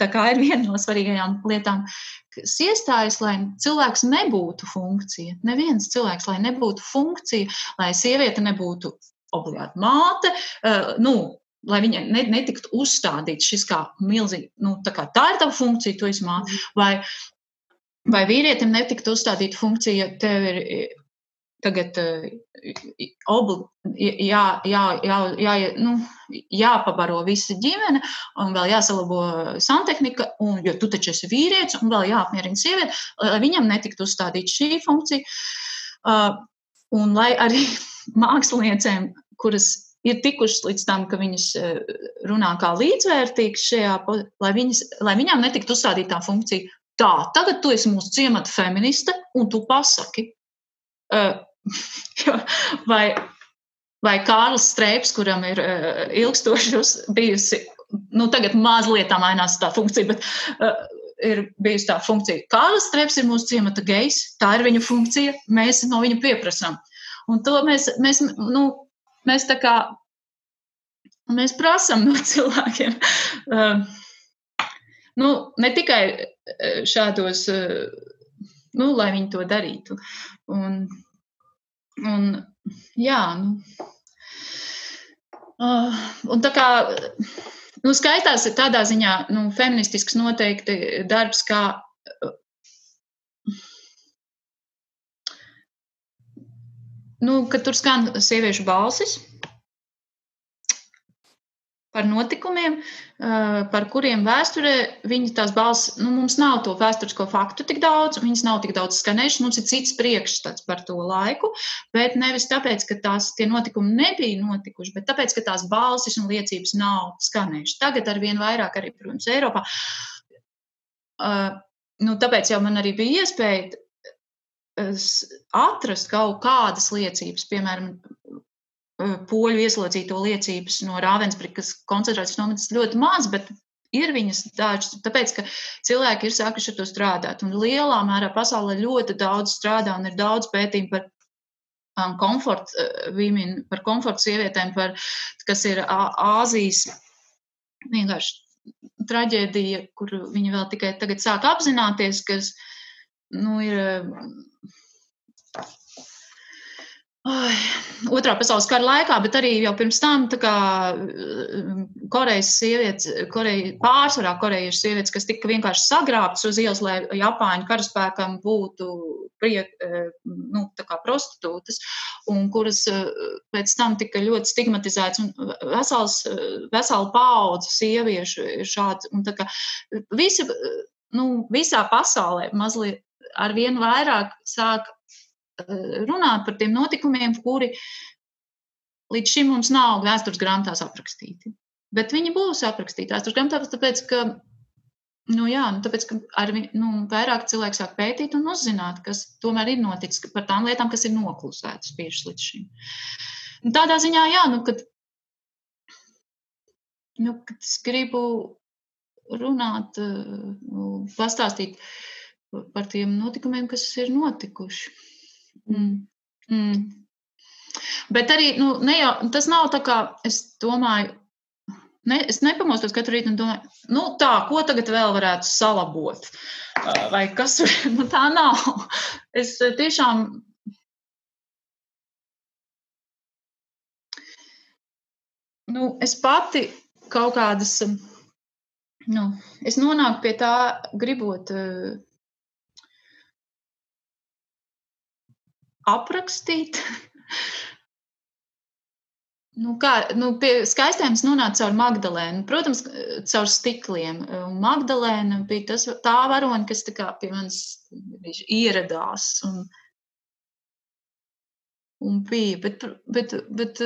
tā kā ir viena no svarīgajām lietām, kas iestājas, lai cilvēks nebūtu funkcija. Neviens cilvēks, lai nebūtu funkcija, lai sieviete nebūtu obligāti māte, uh, nu, lai viņai netiktu uzstādīts šis kā milzīgi, nu, tā kā tā ir tava funkcija, tu esi māte, mm. vai, vai vīrietim netiktu uzstādīta funkcija, tev ir tagad obli, jā, jā, jā, jā, nu, jāpabaro visa ģimene, un vēl jāsalabo santehnika, un, jo tu taču esi vīrietis, un vēl jāapmierina sieviete, lai viņam netiktu uzstādīta šī funkcija. Uh, un lai arī māksliniecēm, kuras ir tikušas līdz tam, ka viņas runā kā līdzvērtīgas šajā, lai, viņas, lai viņām netiktu uzstādīta tā funkcija. Tā, tagad tu esi mūsu ciemata feministe, un tu pasaki, vai, vai Kārlis Streips, kuram ir uh, ilgstoši bijusi, nu, tagad mazliet tā mainās tā funkcija, bet uh, ir bijusi tā funkcija. Kārlis Streips ir mūsu ciemata gejs, tā ir viņa funkcija, mēs no viņa pieprasām. Un to mēs, mēs, nu, mēs tā kā, mēs prasam no cilvēkiem. Nu, ne tikai šādos, uh, nu, lai viņi to darītu. Un, Un, jā, nu, uh, un tā kā nu, skaitās tādā ziņā nu, feministisks noteikti darbs, kā nu, tur skan sieviešu balsis par notikumiem, eh, par kuriem vēsturē viņi tās balss, nu, mums nav to vēsturisko faktu tik daudz, viņas nav tik daudz skanējušas, mums ir cits priekšstats par to laiku, bet nevis tāpēc, ka tās tie notikumi nebija notikuši, bet tāpēc, ka tās balsis un liecības nav skanējušas. Tagad ar vien vairāk arī, protams, Eiropā. Uh, nu, tāpēc jau man arī bija iespēja atrast kaut kādas liecības, piemēram, poļu ieslodzīto liecības no Rāvensbrikas koncentrācijas nometnes ļoti maz, bet ir viņas dažas, tāpēc, ka cilvēki ir sākuši ar to strādāt. Un lielā mērā pasaulē ļoti daudz strādā un ir daudz pētījumu par um, komfortu uh, women, par komfortu sievietēm, par, kas ir Āzijas vienkārši traģēdija, kur viņi vēl tikai tagad sāk apzināties, kas, nu, ir Ai, otrā pasaules kara laikā, bet arī jau pirms tam, kā mm, Korejas sievietes, Koreja, pārsvarā korejiešu sievietes, kas tika vienkārši sagrābtas uz ielas, lai Japāņu karaspēkam būtu priek, e, nu, prostitūtas, un kuras e, pēc tam tika ļoti stigmatizētas, vesels, vesela paudze sieviešu ir šāds, kā visi, nu, visā pasaulē mazliet ar vien vairāk sāk runāt par tiem notikumiem, kuri līdz šim mums nav vēstures grāmatās aprakstīti. Bet viņi būs aprakstīti vēstures grāmatās, tāpēc, ka, nu, jā, nu, tāpēc, ka ar, nu, vairāk cilvēku sāk pētīt un uzzināt, kas tomēr ir noticis par tām lietām, kas ir noklusētas tieši līdz šim. Un tādā ziņā, jā, nu, kad, nu, kad es gribu runāt, nu, pastāstīt par tiem notikumiem, kas ir notikuši. Mm. Mm. Bet arī nu, ne jau, tas nav tā, kā es domāju. Ne, es nepamostos katru rītu un domāju, nu tā, ko tagad vēl varētu salabot. Vai kas nu, tā nav. Es tiešām. Nu, es pati kaut kādas. Nu, es nonāku pie tā, gribot uh, aprakstīt. Nu, kā, nu, pie skaistiem es nonācu caur Magdalēnu. Protams, caur stikliem. Magdalēna bija tas, tā varone, kas kā, pie manis ieradās. Un, un bija. Bet, bet, bet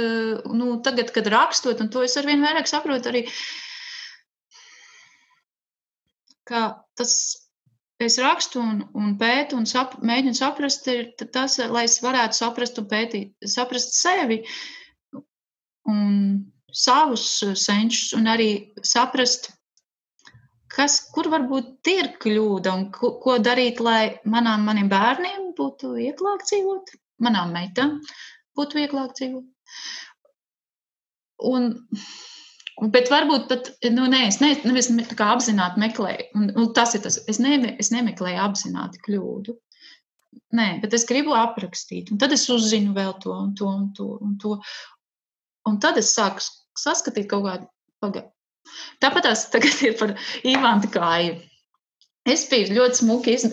nu, tagad, kad rakstot, un to es arvien vairāk saprotu, arī tas es rakstu un, un pētu un sap, mēģinu saprast, ir tas, lai es varētu saprast un pētīt, saprast sevi un savus senčus un arī saprast, kas, kur varbūt ir kļūda un ko, ko darīt, lai manām, maniem bērniem būtu vieglāk dzīvot, manām meitām būtu vieglāk dzīvot. Un Bet varbūt pat, nu, nē, es ne, nevis tā kā apzināti meklēju, un, un tas ir tas, es, ne, es nemeklēju apzināti kļūdu. Nē, bet es gribu aprakstīt, un tad es uzzinu vēl to un to un to. Un, to. un tad es sāku saskatīt kaut kādu pagaidu. Tāpat tās tagad ir par Ivānu Kāju. Es biju ļoti smuki iz,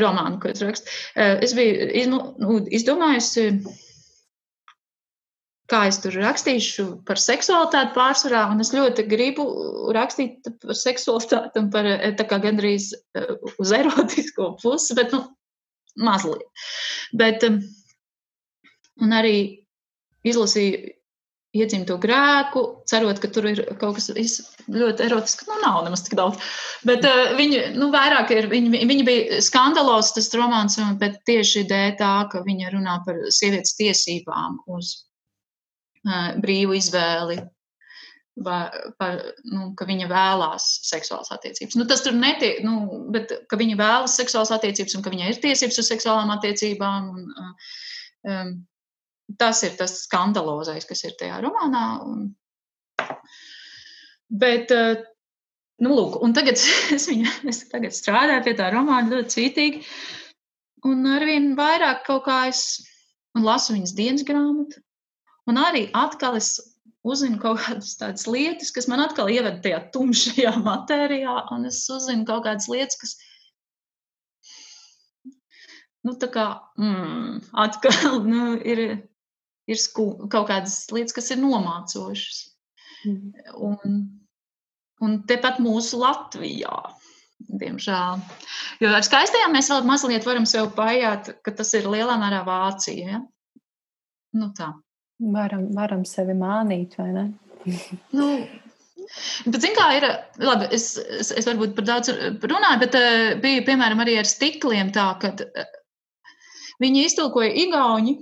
romānu, ko es rakstu. Eh, es biju izmu, nu, izdomājusi, kā es tur rakstīšu par seksualitāti pārsvarā, un es ļoti gribu rakstīt par seksualitāti un par eh, tā kā gandrīz eh, uz erotisko pusi, bet, nu, mazliet. Bet, un arī izlasīju iedzimto grēku, cerot, ka tur ir kaut kas ļoti erotisks. Nu, nav nemaz tik daudz. Bet uh, viņi, nu, vairāk ir, viņi, viņi bija skandalos, tas romāns, bet tieši dēļ tā, ka viņa runā par sievietes tiesībām uz brīvu izvēli. Vai, par, nu, ka viņa vēlās seksuālas attiecības. Nu, tas tur netiek, nu, bet ka viņa vēlas seksuālas attiecības un ka viņai ir tiesības uz seksuālām attiecībām. Un, um, tas ir tas skandalozais, kas ir tajā romānā. Un... Bet, eh, nu, lūk, un tagad es, viņu, es tagad strādāju pie tā romāna ļoti cītīgi. Un arvien vairāk kaut kā es lasu viņas dienas grāmatu. Un arī atkal es uzzinu kaut kādas tādas lietas, kas man atkal ieved tajā tumšajā matērijā, un es uzzinu kaut kādas lietas, kas nu, tā kā mm, atkal nu, ir ir sku, kaut kādas lietas, kas ir nomācošas. Mm. Un, un tepat mūsu Latvijā. Diemžēl. Jo ar skaistajām mēs vēl mazliet varam sev paiet, ka tas ir lielā mērā Vācija. Ja? Nu, tā. Varam, varam sevi mānīt, vai ne? nu, Bet, zināmā kā ir, labi, es, es, es varbūt par daudz runāju, bet uh, bija piemēram arī ar stikliem tā, ka uh, viņi iztulkoja igauņi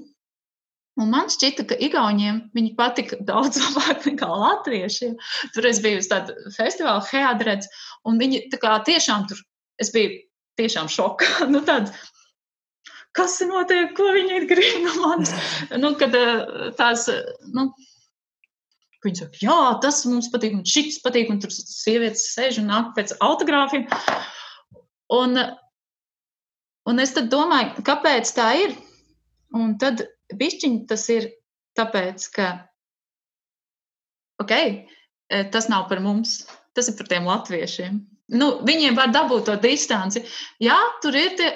Un man šķita, ka Igauniem viņa patika daudz labāk nekā Latviešiem. Tur es biju uz tādu festivālu Headreds, un viņi tā kā tiešām tur, es biju tiešām šokā. nu, tāds, kas notiek, ko viņi grib no manis? nu, kad eh, tās, nu, Viņi saka, jā, tas mums patīk, un šis patīk, un tur sievietes sēž un nāk pēc autogrāfiem. Un, un es domāju, kāpēc tā ir? Un tad Bišķiņi tas ir tāpēc, ka okay, e, tas nav par mums, tas ir par tiem latviešiem. Nu, viņiem var dabūt to distanci. Jā, tur ir tie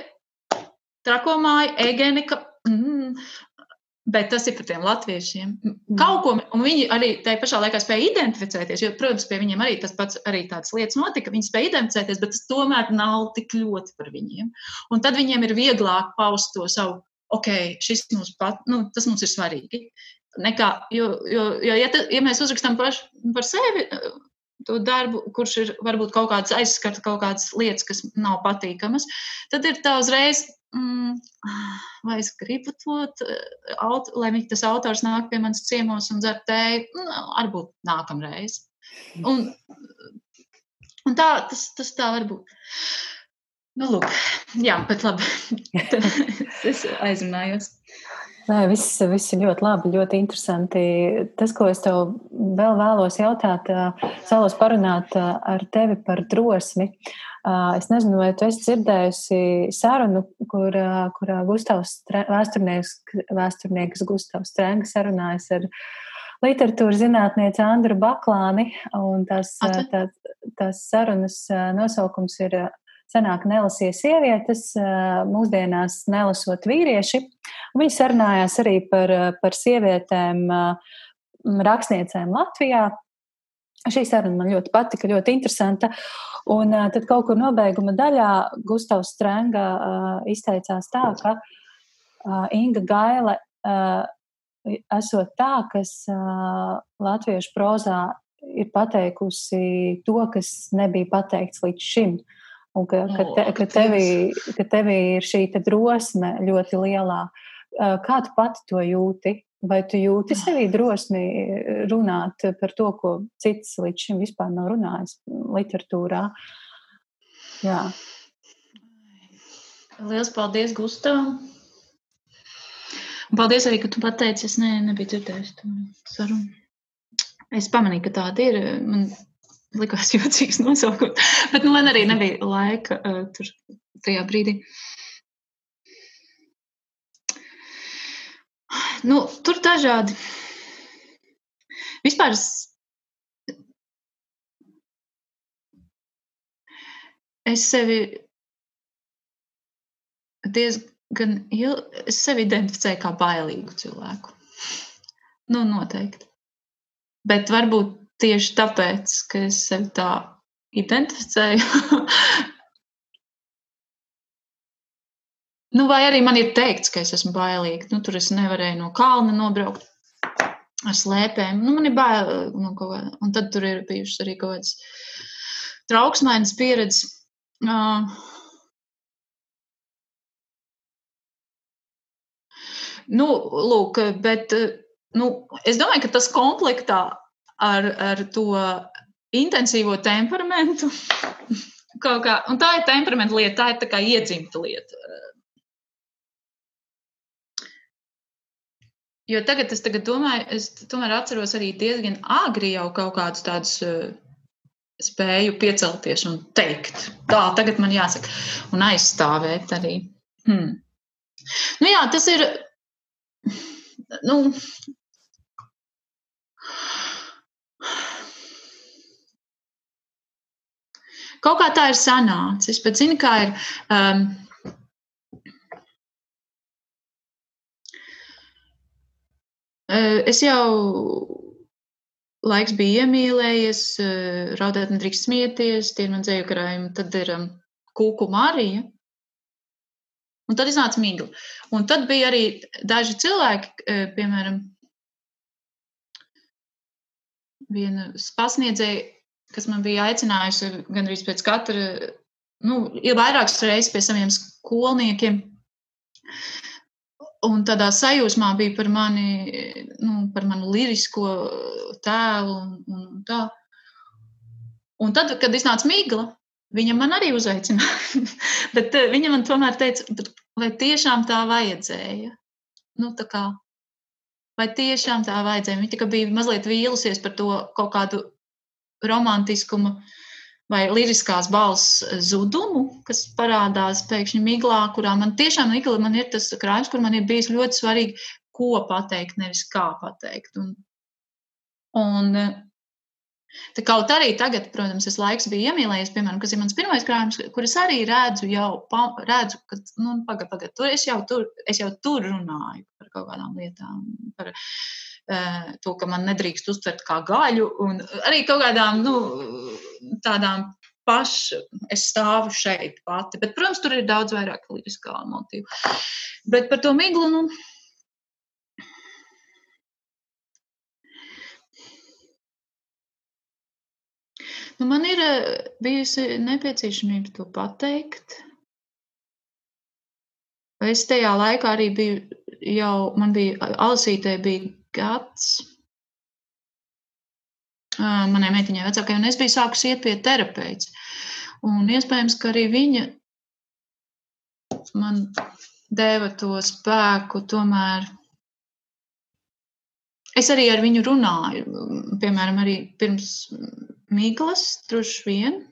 trakomāji, egenika, mm, bet tas ir par tiem latviešiem. Mm. Kaut ko, un viņi arī tajā pašā laikā spēja identificēties, jo, protams, pie viņiem arī tas pats, arī tādas lietas notika. Viņi spēja identificēties, bet tas tomēr nav tik ļoti par viņiem. Un tad viņiem ir vieglāk paust to savu ok, šis mums pat, nu, tas mums ir svarīgi. Nekā, jo, jo, jo ja, te, ja mēs uzrakstām paš, par sevi to darbu, kurš ir varbūt kaut kāds aizskart kaut kādas lietas, kas nav patīkamas, tad ir tā uzreiz, mm, vai es gribu to, aut, lai tas autors nāk pie manas ciemos un dzer tēju, nu, varbūt nākamreiz. Un, un tā, tas, tas tā var būt. Nu, lūk, jā, bet labi. es aizrunājos. Nē, viss, viss ir ļoti labi, ļoti interesanti. Tas, ko es tev vēl vēlos jautāt, vēlos parunāt ar tevi par drosmi. Es nezinu, vai tu esi dzirdējusi sarunu, kur, kurā Gustavs, vēsturnieks, vēsturnieks Gustavs Strenga sarunājas ar literatūras zinātnieci Andru Baklāni. Tas, tā, tās sarunas nosaukums ir senāk nelasīja sievietes, mūsdienās nelasot vīrieši. Viņi sarunājās arī par, par sievietēm rakstniecēm Latvijā. Šī saruna man ļoti patika, ļoti interesanta. Un tad kaut kur nobeiguma daļā Gustavs Strenga izteicās tā, ka Inga Gaile esot tā, kas latviešu prozā ir pateikusi to, kas nebija pateikts līdz šim. Un ka, ka, te, ka, tevī, ka tevī ir šī drosme ļoti lielā. Kā tu pati to jūti? Vai tu jūti sevī drosmi runāt par to, ko cits līdz šim vispār nav runājis literatūrā? Jā. Lielas paldies, Gustav! Paldies arī, ka tu pateici, es ne, nebiju dzirdējusi to sarunu. Es pamanīju, ka tāda ir. Man likās jocīgs nosaukums, bet nu, man arī nebija laika uh, tur tajā brīdī. Nu, tur dažādi. Vispār es sevi diezgan ilgi, es sevi identificēju kā bailīgu cilvēku. Nu, noteikti. Bet varbūt tieši tāpēc, ka es sevi tā identificēju. nu, vai arī man ir teikts, ka es esmu bailīga. Nu, tur es nevarēju no kalna nobraukt ar slēpēm. Nu, man ir bail no kaut kā. Un tad tur ir bijušas arī kaut kādas trauksmainas pieredzes. Uh, nu, lūk, bet nu, es domāju, ka tas komplektā ar, ar to intensīvo temperamentu. Kā, un tā ir temperamenta lieta, tā ir tā kā iedzimta lieta. Jo tagad es tagad domāju, es tomēr atceros arī diezgan agri jau kaut kādus tādus uh, spēju piecelties un teikt, tā tagad man jāsaka, un aizstāvēt arī. Hmm. Nu jā, tas ir. Nu, Kaut kā tā ir sanācis, bet zini, kā ir. Um, es jau laiks bija iemīlējies, raudāt nedrīkst smieties, tie ir man dzēju karājumi, tad ir um, kūku Marija. Un tad iznāca migla. Un tad bija arī daži cilvēki, piemēram, viena pasniedzēja kas man bija aicinājusi gandrīz pēc katra, nu, ir vairākas reizes pie saviem skolniekiem. Un tādā sajūsmā bija par mani, nu, par manu lirisko tēlu un, un tā. Un tad, kad iznāca migla, viņa man arī uzaicināja. bet eh, viņa man tomēr teica, vai tiešām tā vajadzēja? Nu, tā kā, vai tiešām tā vajadzēja? Viņa bija mazliet vīlusies par to kaut kādu romantiskuma vai liriskās balss zudumu, kas parādās pēkšņi miglā, kurā man tiešām migla, man ir tas krājums, kur man ir bijis ļoti svarīgi, ko pateikt, nevis kā pateikt. Un, un Tā kaut arī tagad, protams, es laiks bija iemīlējies, piemēram, kas ir mans pirmais krājums, kur es arī redzu, jau redzu, ka, nu, pagaidi, pagaidi, tur es jau tur, es jau tur runāju par kaut kādām lietām, par, to, ka man nedrīkst uztvert kā gaļu, un arī kaut kādām nu, tādām pašu, es stāvu šeit pati. Bet, protams, tur ir daudz vairāk liriskā motīva. Bet par to miglu. Nu, Nu, man ir bijusi nepieciešamība to pateikt. Es tajā laikā arī biju jau, man bija, Alasītē bija gads. Manai meitiņai vecākajai, un es biju sākusi iet pie terapeits. Un iespējams, ka arī viņa man deva to spēku tomēr. Es arī ar viņu runāju, piemēram, arī pirms miglas, droši vien.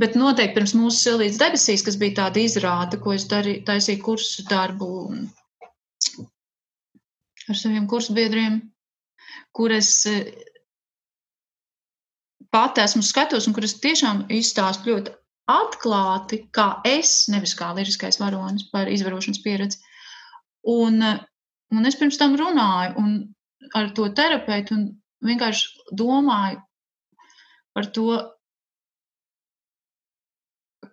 Bet noteikti pirms mūsu silītas debesīs, kas bija tāda izrāde, ko es darīju, taisīju kursu darbu ar saviem kursbiedriem, kur es eh, pati esmu skatos un kur es tiešām izstāstu ļoti atklāti, kā es, nevis kā liriskais varonis par izvarošanas pieredzi. Un, eh, un es pirms tam runāju un ar to terapeitu un vienkārši domāju par to,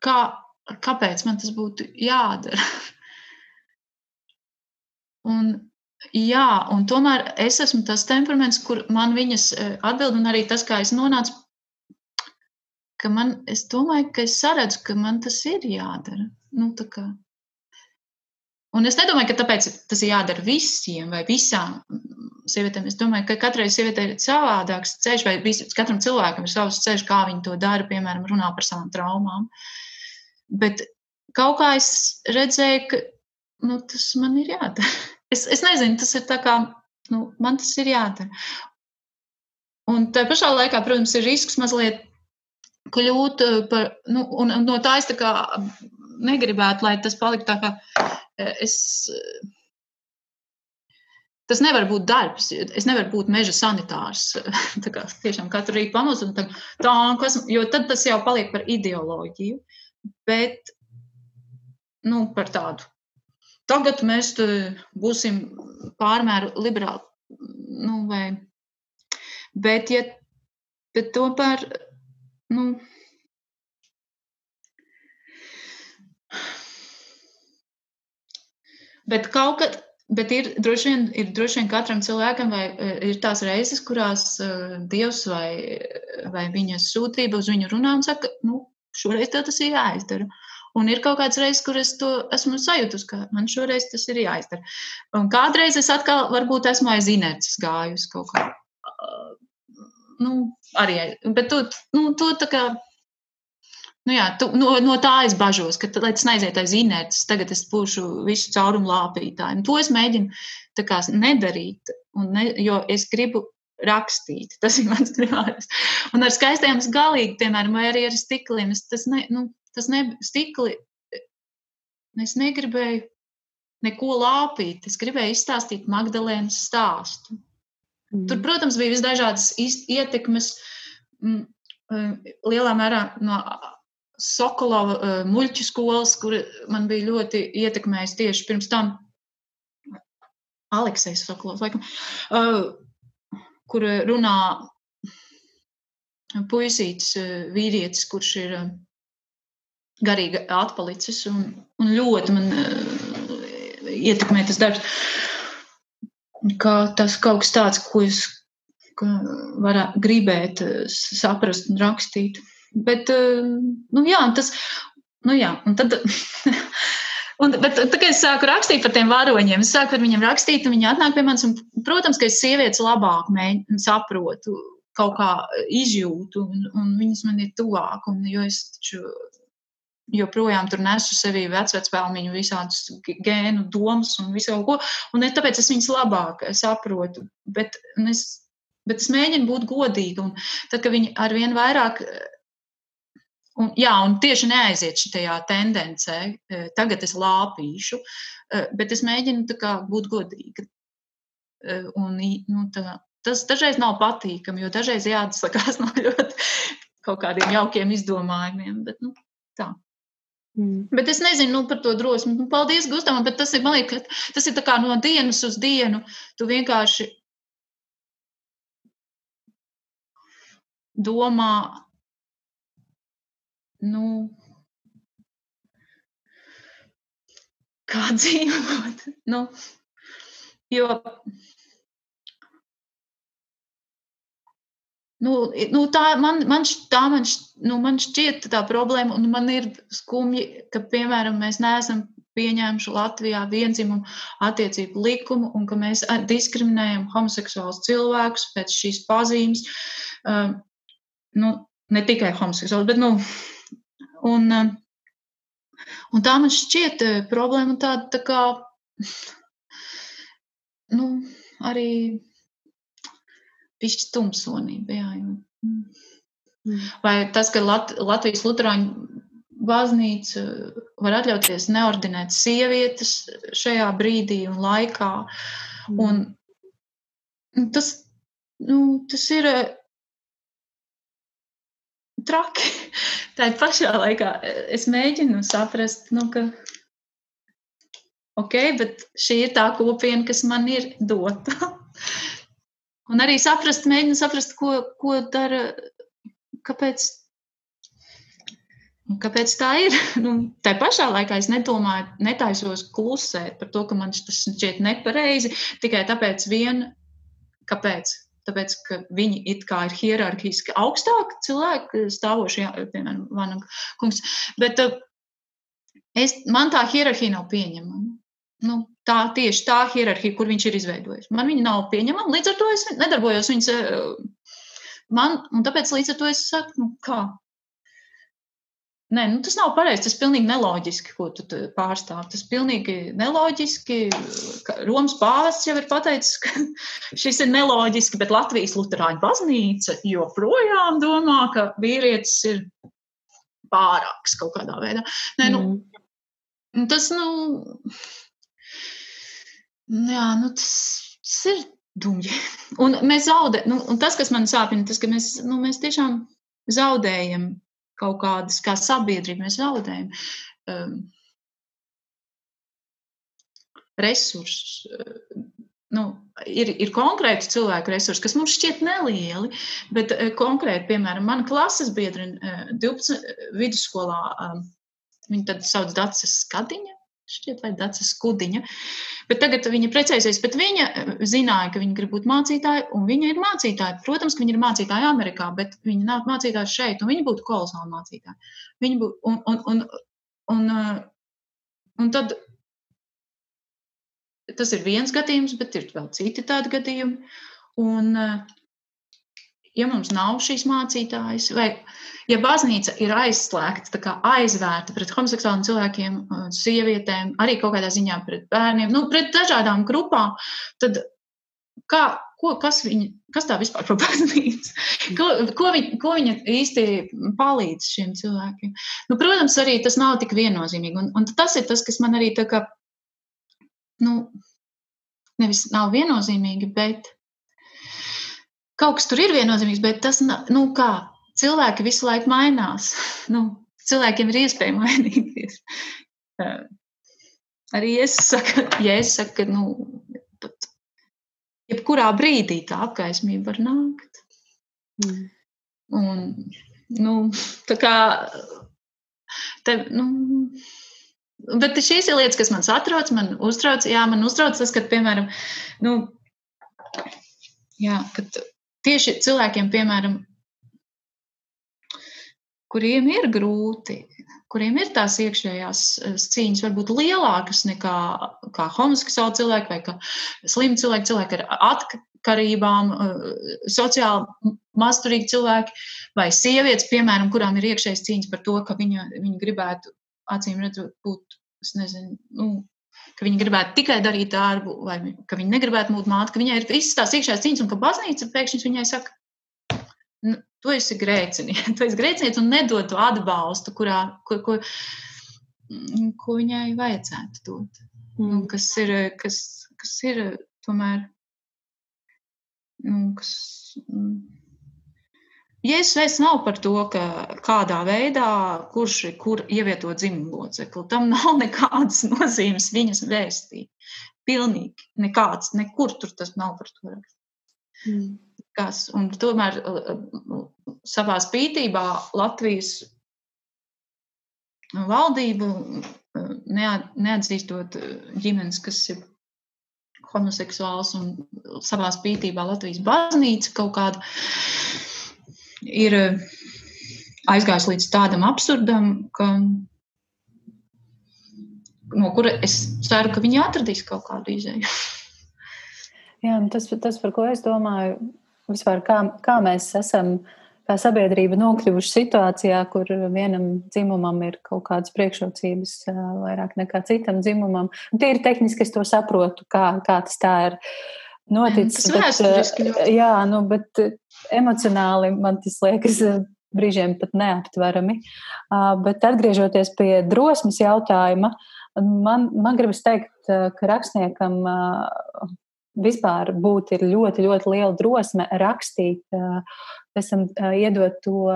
kā, kāpēc man tas būtu jādara. un Jā, un tomēr es esmu tas temperaments, kur man viņas e, atbild, un arī tas, kā es nonācu, ka man, es domāju, ka es saredzu, ka man tas ir jādara. Nu, tā kā. Un es nedomāju, ka tāpēc tas ir jādara visiem vai visām sievietēm. Es domāju, ka katrai sievietei ir savādāks ceļš, vai vis, katram cilvēkam ir savs ceļš, kā viņi to dara, piemēram, runā par savām traumām. Bet kaut kā es redzēju, ka nu, tas man ir jādara. Es, es nezinu, tas ir tā kā, nu, man tas ir jādara. un tā pašā laikā, protams, ir risks mazliet kļūt par, nu, un no tā es tā kā negribētu, lai tas paliktu tā kā es. Tas nevar būt darbs. Es nevaru būt meža sanitārs. Tā kā tiešām katru rītu pamostos un tā, tā kas, jo tad tas jau paliek par ideoloģiju. Bet, nu, par tādu. Tagad mēs būsim pārmēru liberāli. Nu, vai, bet, ja, bet to par, nu, Bet kaut kad, bet ir droši vien, ir droši vien katram cilvēkam, vai e, ir tās reizes, kurās uh, Dievs vai, vai viņa sūtība uz viņu runā un saka, nu, šoreiz tev tas ir jāizdara. Un ir kaut kāds reizes, kur es to esmu sajūtus, ka man šoreiz tas ir jāizdara. Un kādreiz es atkal varbūt esmu aiz inerces gājusi kaut kā. Uh, nu, arī, bet tu, nu, tu tā kā Nu jā, tu, no, no tā es bažos, ka, lai tas neaiziet aiz inerces, tagad es būšu visu caurumu lāpītāju. Un to es mēģinu kā, nedarīt, ne, jo es gribu rakstīt. Tas ir mans primārais. Un ar skaistiem es galīgi, piemēram, vai arī ar stikliem. Es, tas ne, nu, tas ne, stikli, es negribēju neko lāpīt. Es gribēju izstāstīt Magdalēnas stāstu. Mm. Tur, protams, bija visdažādas ietekmes. Mm, lielā mērā no Sokolova uh, muļķu skolas, kur man bija ļoti ietekmējis tieši pirms tam Aleksējs Sokolovs, laikam, uh, kur runā puisītis, uh, vīrietis, kurš ir uh, garīgi atpalicis un, un ļoti man ietekmē tas darbs. Kā tas kaut kas tāds, ko es varētu gribēt saprast un rakstīt. Bet, eh, nu jā, tas, nu jā, un tad. Un, bet, tā, kad es sāku rakstīt par tiem varoņiem, es sāku ar viņiem rakstīt, un viņi atnāk pie manis. Un, protams, ka es sievietes labāk mēģinu, saprotu, kaut kā izjūtu, un, un viņas man ir tuvāk. Un, jo es taču joprojām tur nesu sevī vecvecpēlmiņu visādus gēnu domas un visu kaut ko. Un ne, tāpēc es viņas labāk saprotu. Bet es, bet es mēģinu būt godīga. Un tad, kad viņi ar vien vairāk Un, jā, un tieši neaiziet šajā tendencē. E, tagad es lāpīšu, e, bet es mēģinu kā, būt godīga. E, un, nu, tā, tas dažreiz nav patīkami, jo dažreiz jāatsakās no ļoti kaut kādiem jaukiem izdomājumiem. Bet, nu, tā. Mm. Bet es nezinu nu, par to drosmi. Nu, paldies, Gustavam, bet tas ir, man liekas, tas ir no dienas uz dienu. Tu vienkārši domā, nu, kā dzīvot. Nu, jo Nu, nu tā man, man, tā man, nu, man šķiet tā problēma, un man ir skumji, ka, piemēram, mēs neesam pieņēmuši Latvijā vienzimumu attiecību likumu, un ka mēs diskriminējam homoseksuālus cilvēkus pēc šīs pazīmes. Um, nu, ne tikai homoseksuālus, bet, nu, Un, eh, un tā man šķiet eh, problēma tāda tā kā, nu, arī pišķi tumsonība, jā. Mm. mm. Vai tas, ka Lat Latvijas Lutāņu baznīca var atļauties neordinēt sievietes šajā brīdī un laikā. Un tas, nu, tas ir traki. Tā pašā laikā es mēģinu saprast, nu, ka ok, bet šī ir tā kopiena, kas man ir dota. Un arī saprast, mēģinu saprast, ko, ko dara, kāpēc, kāpēc tā ir. Nu, tā pašā laikā es nedomāju, netaisos klusēt par to, ka man tas šķiet nepareizi, tikai tāpēc vien, kāpēc tāpēc, ka viņi it kā ir hierarhiski augstāki cilvēki, stāvošie, piemēram, Vanaga kungs. Bet uh, es, man tā hierarhija nav pieņemama. Nu, tā tieši tā hierarhija, kur viņš ir izveidojis. Man viņa nav pieņemama, līdz ar to es nedarbojos viņas. Uh, man, un tāpēc līdz ar to es saku, nu, kā. Nē, nu, tas nav pareizi. Tas ir pilnīgi neloģiski, ko tu pārstāv. Tas ir pilnīgi neloģiski. Romas pāvests jau ir pateicis, ka šis ir neloģiski, bet Latvijas Lutāņu baznīca joprojām domā, ka vīrietis ir pārāks kaut kādā veidā. Nē, nu, mm. tas, nu, jā, nu, tas, tas ir dumji. Un mēs zaudējam, nu, un tas, kas man sāpina, tas, ka mēs, nu, mēs tiešām zaudējam kaut kādas, kā sabiedrība, mēs zaudējam um, resursus. Uh, nu, ir, ir konkrēti cilvēku resursi, kas mums šķiet nelieli, bet uh, konkrēti, piemēram, mana klases biedra uh, 12 vidusskolā, um, viņa tad sauc Dacis Skadiņa, šķiet, vai Dācis Skudiņa. Bet tagad viņa precēsies, bet viņa eh, zināja, ka viņa grib būt mācītāja, un viņa ir mācītāja. Protams, ka viņa ir mācītāja Amerikā, bet viņa nav mācītāja šeit, un viņa būtu kolosāla mācītāja. Viņa būtu, un, un, un, un, eh, un tad tas ir viens gadījums, bet ir vēl citi tādi gadījumi. Un, uh, ja mums nav šīs mācītājas, vai ja baznīca ir aizslēgta, aizvērta pret homoseksuāliem cilvēkiem, sievietēm, arī kaut kādā ziņā pret bērniem, nu, pret dažādām grupām, tad kā, ko, kas, viņa, kas tā vispār par baznīcu? Ko, ko, viņa, ko viņa īsti palīdz šiem cilvēkiem? Nu, protams, arī tas nav tik viennozīmīgi, un, un tas ir tas, kas man arī tā kā, nu, nevis nav viennozīmīgi, bet kaut kas tur ir viennozīmīgs, bet tas, nu, kā cilvēki visu laiku mainās. Nu, cilvēkiem ir iespēja mainīties. Arī es saku, ja es saku, ka, nu, pat, jebkurā brīdī tā apgaismība var nākt. Mm. Un, nu, tā kā, te, nu, bet šīs ir lietas, kas man satrauc, man uztrauc, jā, man uztrauc tas, ka, piemēram, nu, jā, kad tieši cilvēkiem, piemēram, kuriem ir grūti, kuriem ir tās iekšējās eh, cīņas, varbūt lielākas nekā kā homoseksuāli cilvēki vai kā slimi cilvēki, cilvēki ar atkarībām, eh, sociāli masturīgi cilvēki vai sievietes, piemēram, kurām ir iekšējas cīņas par to, ka viņa, viņa gribētu acīm redzot būt, es nezinu, nu, ka viņi gribētu tikai darīt darbu, vai ka viņi negribētu būt māte, ka viņai ir visas tās iekšējās cīņas, un ka baznīca pēkšņi viņai saka, nu, tu esi grēcinieks, tu esi grēcinieks un nedod to atbalstu, kurā, kur, kur, ko viņai vajadzētu dot. Mm. Nu, kas ir, kas, kas ir tomēr, nu, kas. Jēzus veids nav par to, ka kādā veidā, kurš ir kur ievietot dzimumu locekli. Tam nav nekādas nozīmes viņas vēstī. Pilnīgi nekāds, nekur tur tas nav par to rakstīts. Mm. Kas, un tomēr uh, uh, savā spītībā Latvijas valdību uh, neatzīstot ģimenes, kas ir homoseksuāls un savā spītībā Latvijas baznīca kaut kāda ir eh, aizgājis līdz tādam absurdam, ka, no kura es ceru, ka viņi atradīs kaut kādu izēju. Jā, nu tas, tas, par ko es domāju, vispār kā, kā mēs esam, kā sabiedrība nokļuvuši situācijā, kur vienam dzimumam ir kaut kādas priekšrocības eh, vairāk nekā citam dzimumam. Tīri tehniski es to saprotu, kā, kā tas tā ir noticis. Tas bet, eh, jā, nu, bet emocionāli man tas liekas eh, brīžiem pat neaptverami. Ah, bet atgriežoties pie drosmes jautājuma, man, man gribas teikt, eh, ka rakstniekam vispār būt ir ļoti, ļoti liela drosme rakstīt, pēc tam iedot to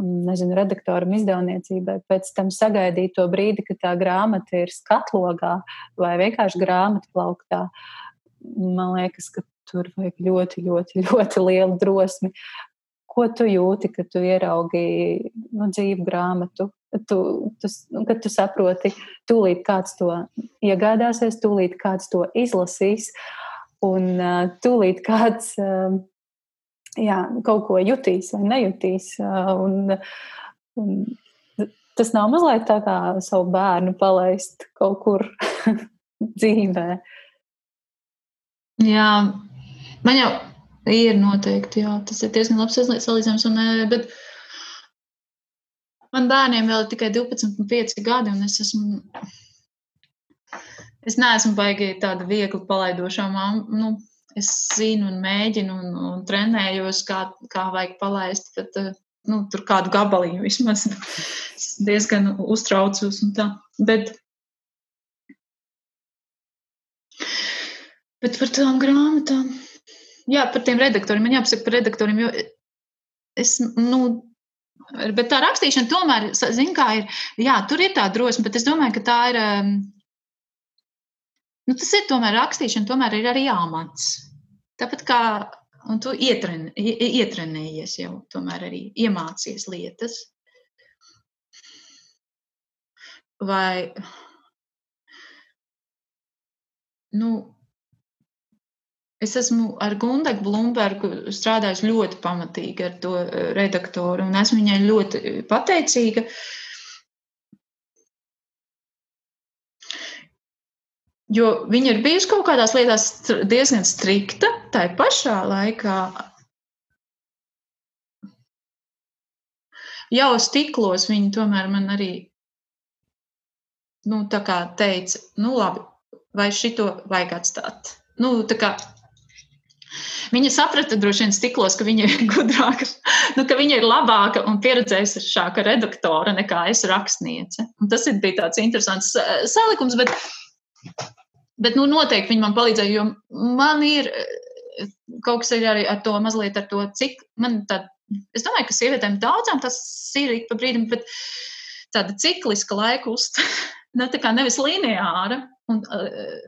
nezinu, redaktoram, izdevniecībai, pēc tam sagaidīt to brīdi, kad tā grāmata ir skatlogā vai vienkārši grāmatu plauktā. Man liekas, ka tur vajag ļoti, ļoti, ļoti lielu drosmi. Ko tu jūti, kad tu ieraugi nu, dzīvu grāmatu? Tu, tu, nu, kad tu saproti, tūlīt kāds to iegādāsies, tūlīt kāds to izlasīs, un uh, tūlīt kāds uh, jā, kaut ko jutīs vai nejutīs. Uh, un, un tas nav mazliet tā kā savu bērnu palaist kaut kur dzīvē. Jā, Man jau ir noteikti, jā, tas ir diezgan labs salīdzinājums. Un, bet Man bērniem vēl ir tikai 12, un 5 gadi, un es esmu. Es neesmu baigi tāda viegli palaidošā mamma. Nu, es zinu, un mēģinu, un, un trenējos, kā, kā vajag palaist. Bet, nu, tur kādu gabaliņu vismaz diezgan uztraucos. Bet, bet par tām grāmatām, jā, par tiem redaktoriem, man jāpasaka par redaktoriem, jo es, nu, bet tā rakstīšana tomēr, zin kā ir, jā, tur ir tā drosme, bet es domāju, ka tā ir, nu, tas ir tomēr rakstīšana, tomēr ir arī jāmāc. Tāpat kā, un tu ietren, ietrenējies jau, tomēr arī iemācies lietas. Vai, nu, Es esmu ar Gundagu Blūmbergu strādājis ļoti pamatīgi ar to eh, redaktoru, un esmu viņai ļoti pateicīga. Jo viņa ir bijusi kaut kādās lietās diezgan strikta, tā pašā laikā jau stiklos viņa tomēr man arī nu, teica, nu labi, vai šito vajag atstāt. Nu, tā kā Viņa saprata droši vien stiklos, ka viņa ir gudrāka, nu, ka viņa ir labāka un pieredzējušāka redaktore nekā es rakstniece. Un tas ir, bija tāds interesants eh, salikums, bet, bet nu, noteikti viņa man palīdzēja, jo man ir eh, kaut kas arī ar to mazliet ar to, cik man tā, es domāju, ka sievietēm daudzām tas ir ik pa brīdim, bet tāda cikliska laika uztvere, ne, tā kā nevis lineāra, un uh,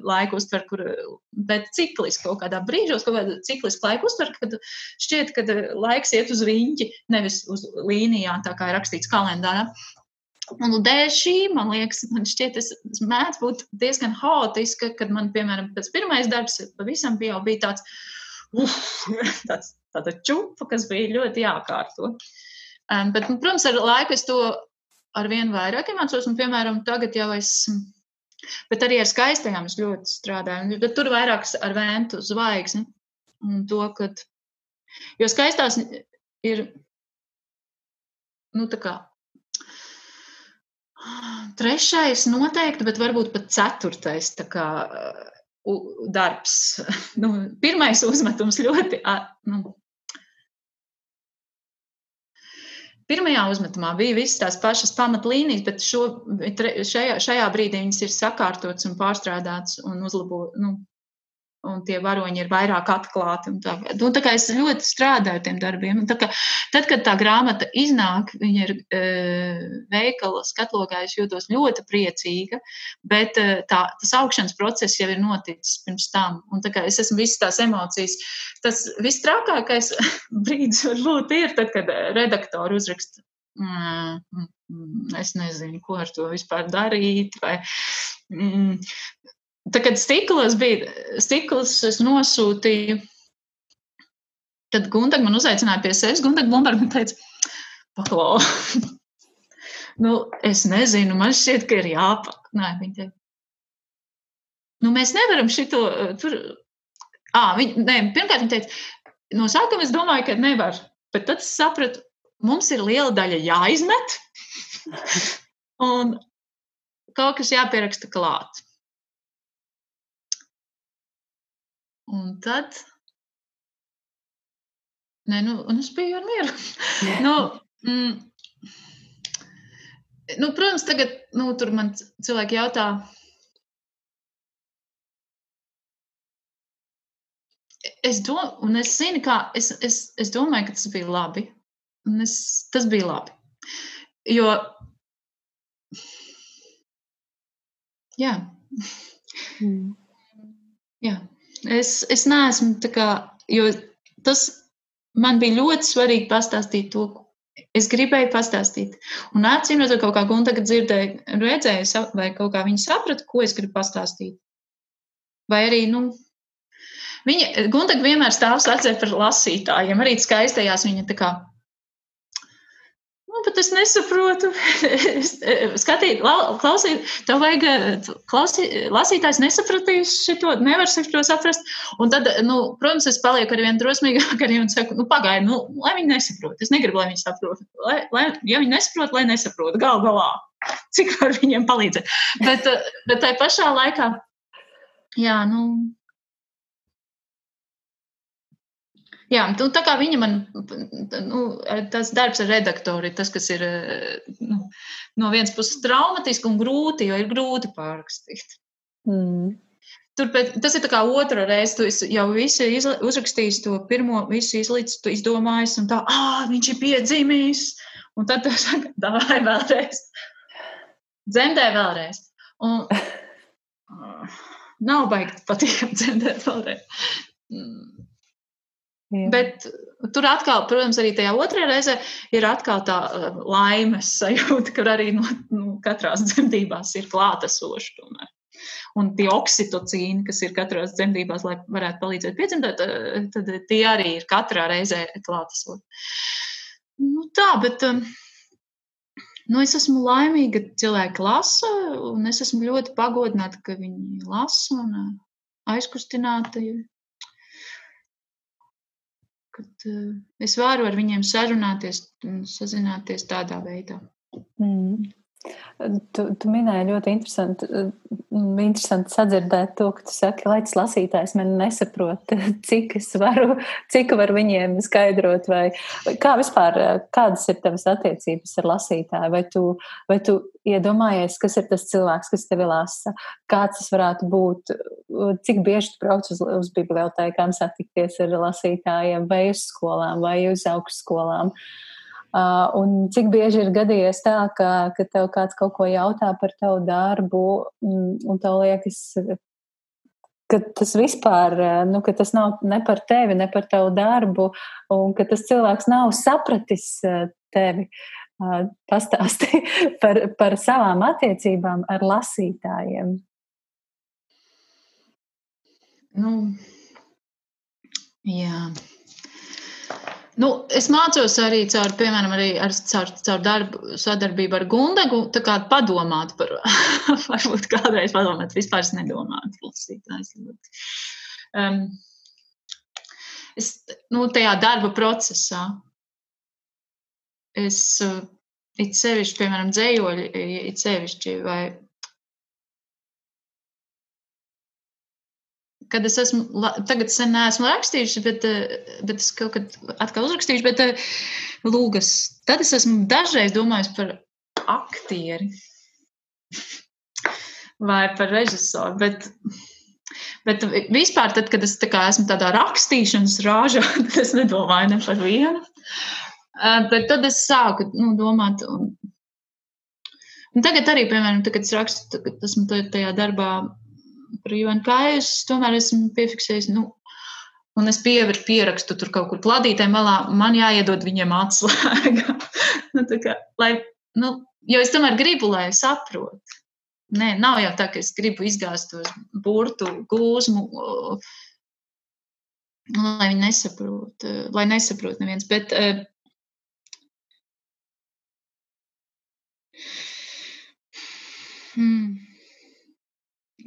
laika uztver, kur, bet cikliski kaut kādā brīžos, kaut kādā cikliski laika uztver, kad šķiet, ka laiks iet uz riņķi, nevis uz līnijām, tā kā ir rakstīts kalendārā. Un dēļ šī, man liekas, man šķiet, es, es mēdz būt diezgan haotiska, kad man, piemēram, pēc pirmais darbs pavisam bija, bija tāds, uf, tāds, tāda čupa, kas bija ļoti jākārto. Um, bet, nu, protams, ar laiku es to ar vien vairāk iemācos, un, piemēram, tagad jau es Bet arī ar skaistajām es ļoti strādāju. Bet tur vairāk ar vēntu zvaigzni. Un to, kad, jo skaistās ir, nu, tā kā trešais noteikti, bet varbūt pat ceturtais kā darbs. Nu, pirmais uzmetums ļoti, nu, Pirmajā uzmetumā bija visas tās pašas pamatlīnijas, bet šo, šajā, šajā brīdī viņas ir sakārtotas un pārstrādātas un uzlabotas. Nu, un tie varoņi ir vairāk atklāti. Tā, nu, tā kā es ļoti strādāju ar tiem darbiem. Kā, tad, kad tā grāmata iznāk, viņa ir e, veikala skatlogā, es jūtos ļoti priecīga, bet e, tā, tas augšanas process jau ir noticis pirms tam. Un, kā, es esmu visas tās emocijas. Tas viss trakākais brīdis varbūt ir tad, kad redaktori uzraksta. Mm, mm, mm, es nezinu, ko ar to vispār darīt. Vai, mm, Tā kad stikls bija, stikls es nosūtīju, tad Gundag man uzaicināja pie sevis. Gundag Blumberg man teica, paklau. nu, es nezinu, man šķiet, ka ir jāpa. Nē, viņa teica, nu, mēs nevaram šito tur. Ā, viņa, nē, pirmkārt, viņa teica, no sākuma es domāju, ka nevar, bet tad es sapratu, mums ir liela daļa jāizmet un kaut kas jāpieraksta klāt. Un tad. Nē, nu, un es biju ar mieru. nu, mm, nu, protams, tagad nu, tur man cilvēki jautā. Es, do, es zinu, kā es, es, es domāju, ka tas bija labi. Es, tas bija labi. Jo, jā. Mm. jā. Es, es neesmu tā kā, jo tas man bija ļoti svarīgi pastāstīt to, es gribēju pastāstīt. Un atcīmot, kaut kā Gunta dzirdēja, redzēja, vai kaut kā viņa saprata, ko es gribu pastāstīt. Vai arī, nu, viņa, Gunta vienmēr stāv sacē par lasītājiem, arī skaistajās viņa tā kā, bet es nesaprotu. Skatīt, klausīt, tev vajag klausīt, lasītājs nesapratīs šito, nevar šo saprast. Un tad, nu, protams, es palieku ar vien drosmīgāk arī un saku, nu, pagaidi, nu, lai viņi nesaprot. Es negribu, lai viņi saprot. Lai, lai, ja viņi nesaprot, lai nesaprot, gal galā. Cik var viņiem palīdzēt. Bet, bet tai pašā laikā, jā, nu, Jā, tu, tā kā viņa man, nu, tas darbs ar redaktoru ir tas, kas ir nu, no vienas puses traumatiski un grūti, jo ir grūti pārrakstīt. Mm. Turpēc, tas ir kā otra reize, tu jau visi izla, uzrakstījis to pirmo, visu izlīdz, tu izdomājis, un tā, ah, viņš ir piedzimis, un tad tu saki, davai vēlreiz. Dzemdē vēlreiz. Un, nav baigi patīkam dzemdēt vēlreiz. Mm. Jā. Bet tur atkal, protams, arī tajā otrajā reizē ir atkal tā uh, laimes sajūta, kur arī no, nu, katrās dzemdībās ir klātesoša. Tomēr. Un tie oksitocīni, kas ir katrās dzemdībās, lai varētu palīdzēt piedzemdēt, uh, tad tie arī ir katrā reizē klātesoši. Nu, tā, bet um, nu, es esmu laimīga, ka cilvēki lasa, un es esmu ļoti pagodināta, ka viņi lasa un aizkustināti kad uh, es varu ar viņiem sarunāties un sazināties tādā veidā. Mm. Tu, tu minēji ļoti interesanti, interesanti sadzirdēt to, ka tu saki, lai tas lasītājs man nesaprot, cik es varu, cik var viņiem skaidrot, vai, vai kā vispār, kādas ir tavas attiecības ar lasītāju, vai tu, vai tu iedomājies, kas ir tas cilvēks, kas tevi lasa, kāds tas varētu būt, cik bieži tu brauc uz, uz bibliotēkām satikties ar lasītājiem, vai uz skolām, vai uz augstskolām. Uh, un cik bieži ir gadījies tā, ka, ka tev kāds kaut ko jautā par tavu darbu, un, tev liekas, ka tas vispār, nu, ka tas nav ne par tevi, ne par tavu darbu, un ka tas cilvēks nav sapratis tevi. Uh, pastāsti par, par savām attiecībām ar lasītājiem. Nu, jā. Nu, es mācos arī caur, piemēram, arī ar, caur, caur darbu, sadarbību ar Gundagu, tā kā padomāt par, varbūt kādreiz padomāt, vispār es nedomātu, lasītājs. Um, es, nu, tajā darba procesā es uh, it sevišķi, piemēram, dzējoļi, it sevišķi, vai kad es esmu, tagad sen neesmu rakstījuši, bet, eh, bet es kaut kad atkal uzrakstīšu, bet eh, lūgas, tad es esmu dažreiz domājis par aktieri vai par režisoru, bet, bet vispār tad, kad es tā kā esmu tādā rakstīšanas rāžā, tad es nedomāju ne par vienu. Eh, bet tad es sāku nu, domāt, un, un tagad arī, piemēram, tagad es rakstu, tagad esmu tajā darbā par UNK es tomēr esmu piefiksējis, nu, un es pieveru pierakstu tur kaut kur plādītē malā, man jāiedod viņiem atslēga. nu, kā, lai, nu, jo es tomēr gribu, lai saprot. Nē, nav jau tā, ka es gribu izgāzt tos burtu gūzmu, lai viņi nesaprot, lai nesaprot neviens. Bet, hmm.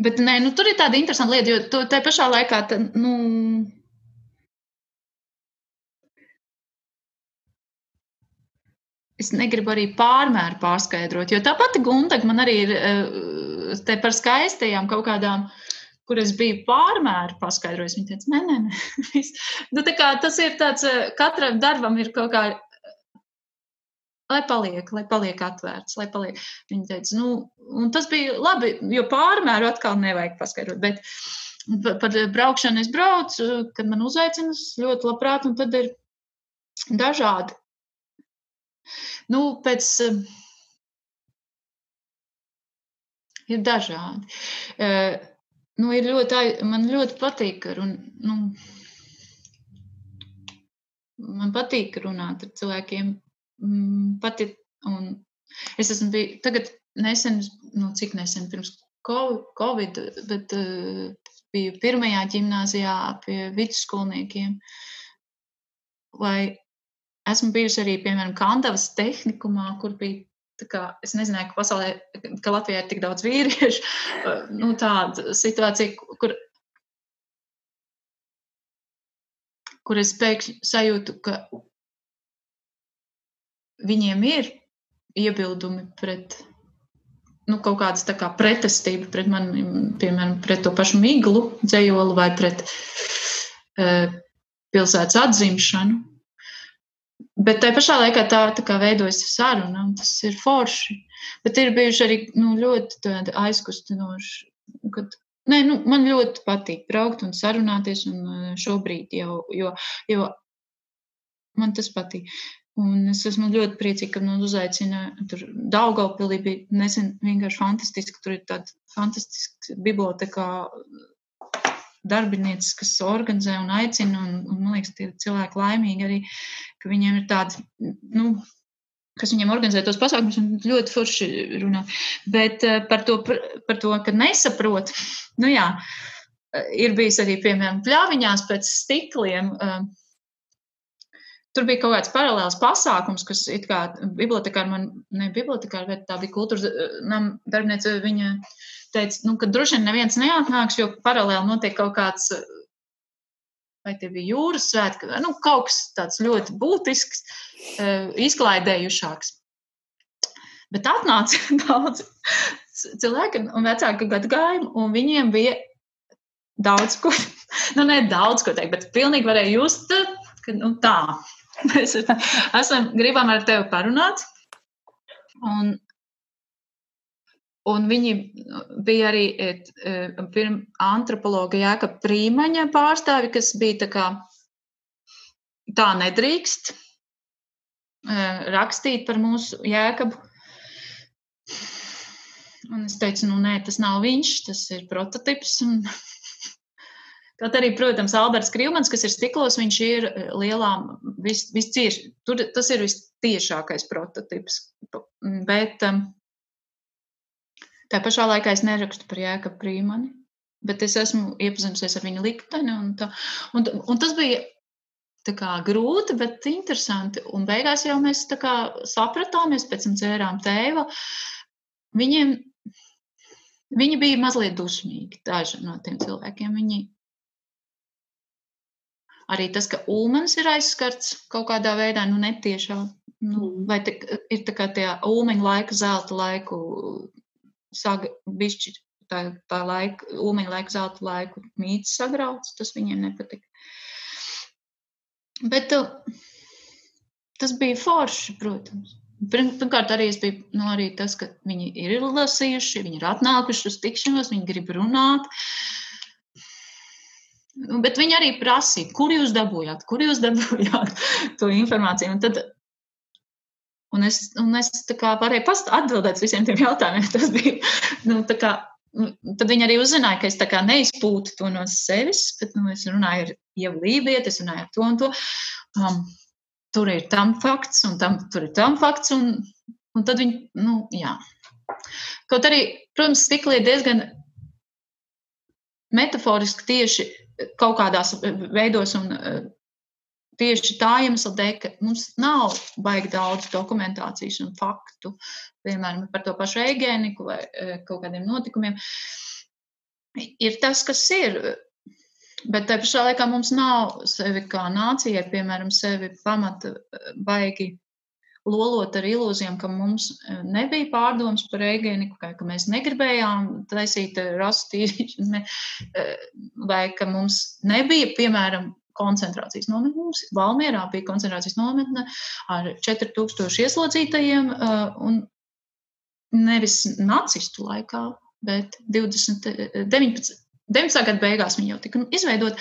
Bet nē, nu, tur ir tāda interesanta lieta, jo tu tajā pašā laikā, tā, nu, es negribu arī pārmēru pārskaidrot, jo tā pati Guntaga man arī ir eh, te par skaistajām kaut kādām, kur es biju pārmēru paskaidrojis. Viņa teica, nē, nē, nē. nu, tā kā tas ir tāds, eh, katram darbam ir kaut kā lai paliek, lai paliek atvērts, lai paliek. Viņa teica, nu, un tas bija labi, jo pārmēru atkal nevajag paskaidrot. Bet par, braukšanu es braucu, kad man uzaicina, ļoti labprāt, un tad ir dažādi. Nu, pēc. Ir dažādi. Uh, nu, ir ļoti, man ļoti patīk, un, nu, man patīk runāt ar cilvēkiem mm, pati, un es esmu bijis tagad nesen, nu, cik nesen pirms Covid, bet uh, biju pirmajā ģimnāzijā pie vidusskolniekiem, lai esmu bijusi arī, piemēram, Kandavas tehnikumā, kur bija Kā, es nezināju, ka pasaulē, ka Latvijā ir tik daudz vīriešu. Nu, tāda situācija, kur, kur es pēkšņi sajūtu, ka viņiem ir iebildumi pret nu, kaut kādas kā pretestība pret mani, piemēram, pret to pašu miglu dzējolu vai pret uh, pilsētas atzimšanu. Bet tajā pašā laikā tā, tā kā veidojas saruna, un tas ir forši. Bet ir bijuši arī nu, ļoti aizkustinoši. Kad, nē, nu, man ļoti patīk braukt un sarunāties, un eh, šobrīd jau, jo, jo man tas patīk. Un es esmu ļoti priecīga, ka man uzaicina tur Daugaupilī bija nesen vienkārši fantastiski. Tur ir tāda fantastiska biblioteka darbinieces, kas organizē un aicina, un, un man liekas, tie cilvēki laimīgi arī, ka viņiem ir tādi, nu, kas viņiem organizē tos pasākumus, un ļoti forši runā. Bet uh, par, to, par to, ka nesaprot, nu jā, ir bijis arī, piemēram, pļāviņās pēc stikliem. Uh, Tur bija kaut kāds paralēls pasākums, kas it kā bibliotekāri man, ne bibliotekāri, bet tā bija kultūras nama darbiniece, viņa teica, nu, ka droši vien neviens neatnāks, jo paralēli notiek kaut kāds, vai tie bija jūras svētki, nu, kaut kas tāds ļoti būtisks, eh, izklaidējušāks. Bet atnāca daudz cilvēku un vecāku gadu gājumu, un viņiem bija daudz ko, nu, ne daudz ko teikt, bet pilnīgi varēja just, ka, nu, tā, mēs esam, gribam ar tevi parunāt, un Un viņi bija arī e, antropologa Jēka Prīmaņa pārstāvi, kas bija tā kā tā nedrīkst e, rakstīt par mūsu Jēkabu. Un es teicu, nu nē, tas nav viņš, tas ir prototyps. Un... Kaut arī, protams, Alberts Krīvmans, kas ir stiklos, viņš ir e, lielām, vis, viscieši, tur tas ir vistiešākais prototyps. Bet um, Tā pašā laikā es nerakstu par Jēkabu Prīmani, bet es esmu iepazinusies ar viņa likteni. Un, tā, un, un tas bija kā, grūti, bet interesanti. Un beigās jau mēs kā, sapratāmies, pēc tam dzērām tēva. Viņiem, viņi bija mazliet dusmīgi, daži no tiem cilvēkiem. Viņi, arī tas, ka ulmens ir aizskarts kaut kādā veidā, nu, netiešā. Nu, mm. vai te, ir tā kā tie ulmeņa laika, zelta laiku saga, bišķi tā, tā laika, ulmeņa laika, zelta laiku mīts sagrauts, tas viņiem nepatika. Bet uh, tas bija forši, protams. Pirmkārt, arī biju nu, arī tas, ka viņi ir lasījuši, viņi ir atnākuši uz tikšanos, viņi grib runāt. Nu, bet viņi arī prasīja, kur jūs dabūjāt, kur jūs dabūjāt to informāciju. Un tad Un es, un es varēju atbildēt visiem tiem jautājumiem. Tas bija, nu, kā, nu, tad viņi arī uzzināja, ka es neizpūtu to no sevis, bet nu, es runāju ar Ievu Lībieti, es runāju ar to un to. Um, tur ir tam fakts, un tam, tur ir tam fakts, un, un tad viņi, nu, jā. Kaut arī, protams, stikli ir diezgan metaforiski tieši kaut kādās veidos un tieši tā iemesla dēļ, ka mums nav baigi daudz dokumentācijas un faktu, piemēram, par to pašu eigēniku vai e, kaut kādiem notikumiem. Ir tas, kas ir. Bet tajā pašā laikā mums nav sevi kā nācijai, piemēram, sevi pamata baigi lolot ar ilūzijām, ka mums e, nebija pārdomas par eigēniku, ka mēs negribējām taisīt rastīšanu, vai ka mums nebija, piemēram, koncentrācijas nometne. Mums Valmierā bija koncentrācijas nometne ar 4000 ieslodzītajiem, un nevis nacistu laikā, bet 20, 19, 19. gada beigās viņi jau tika izveidot.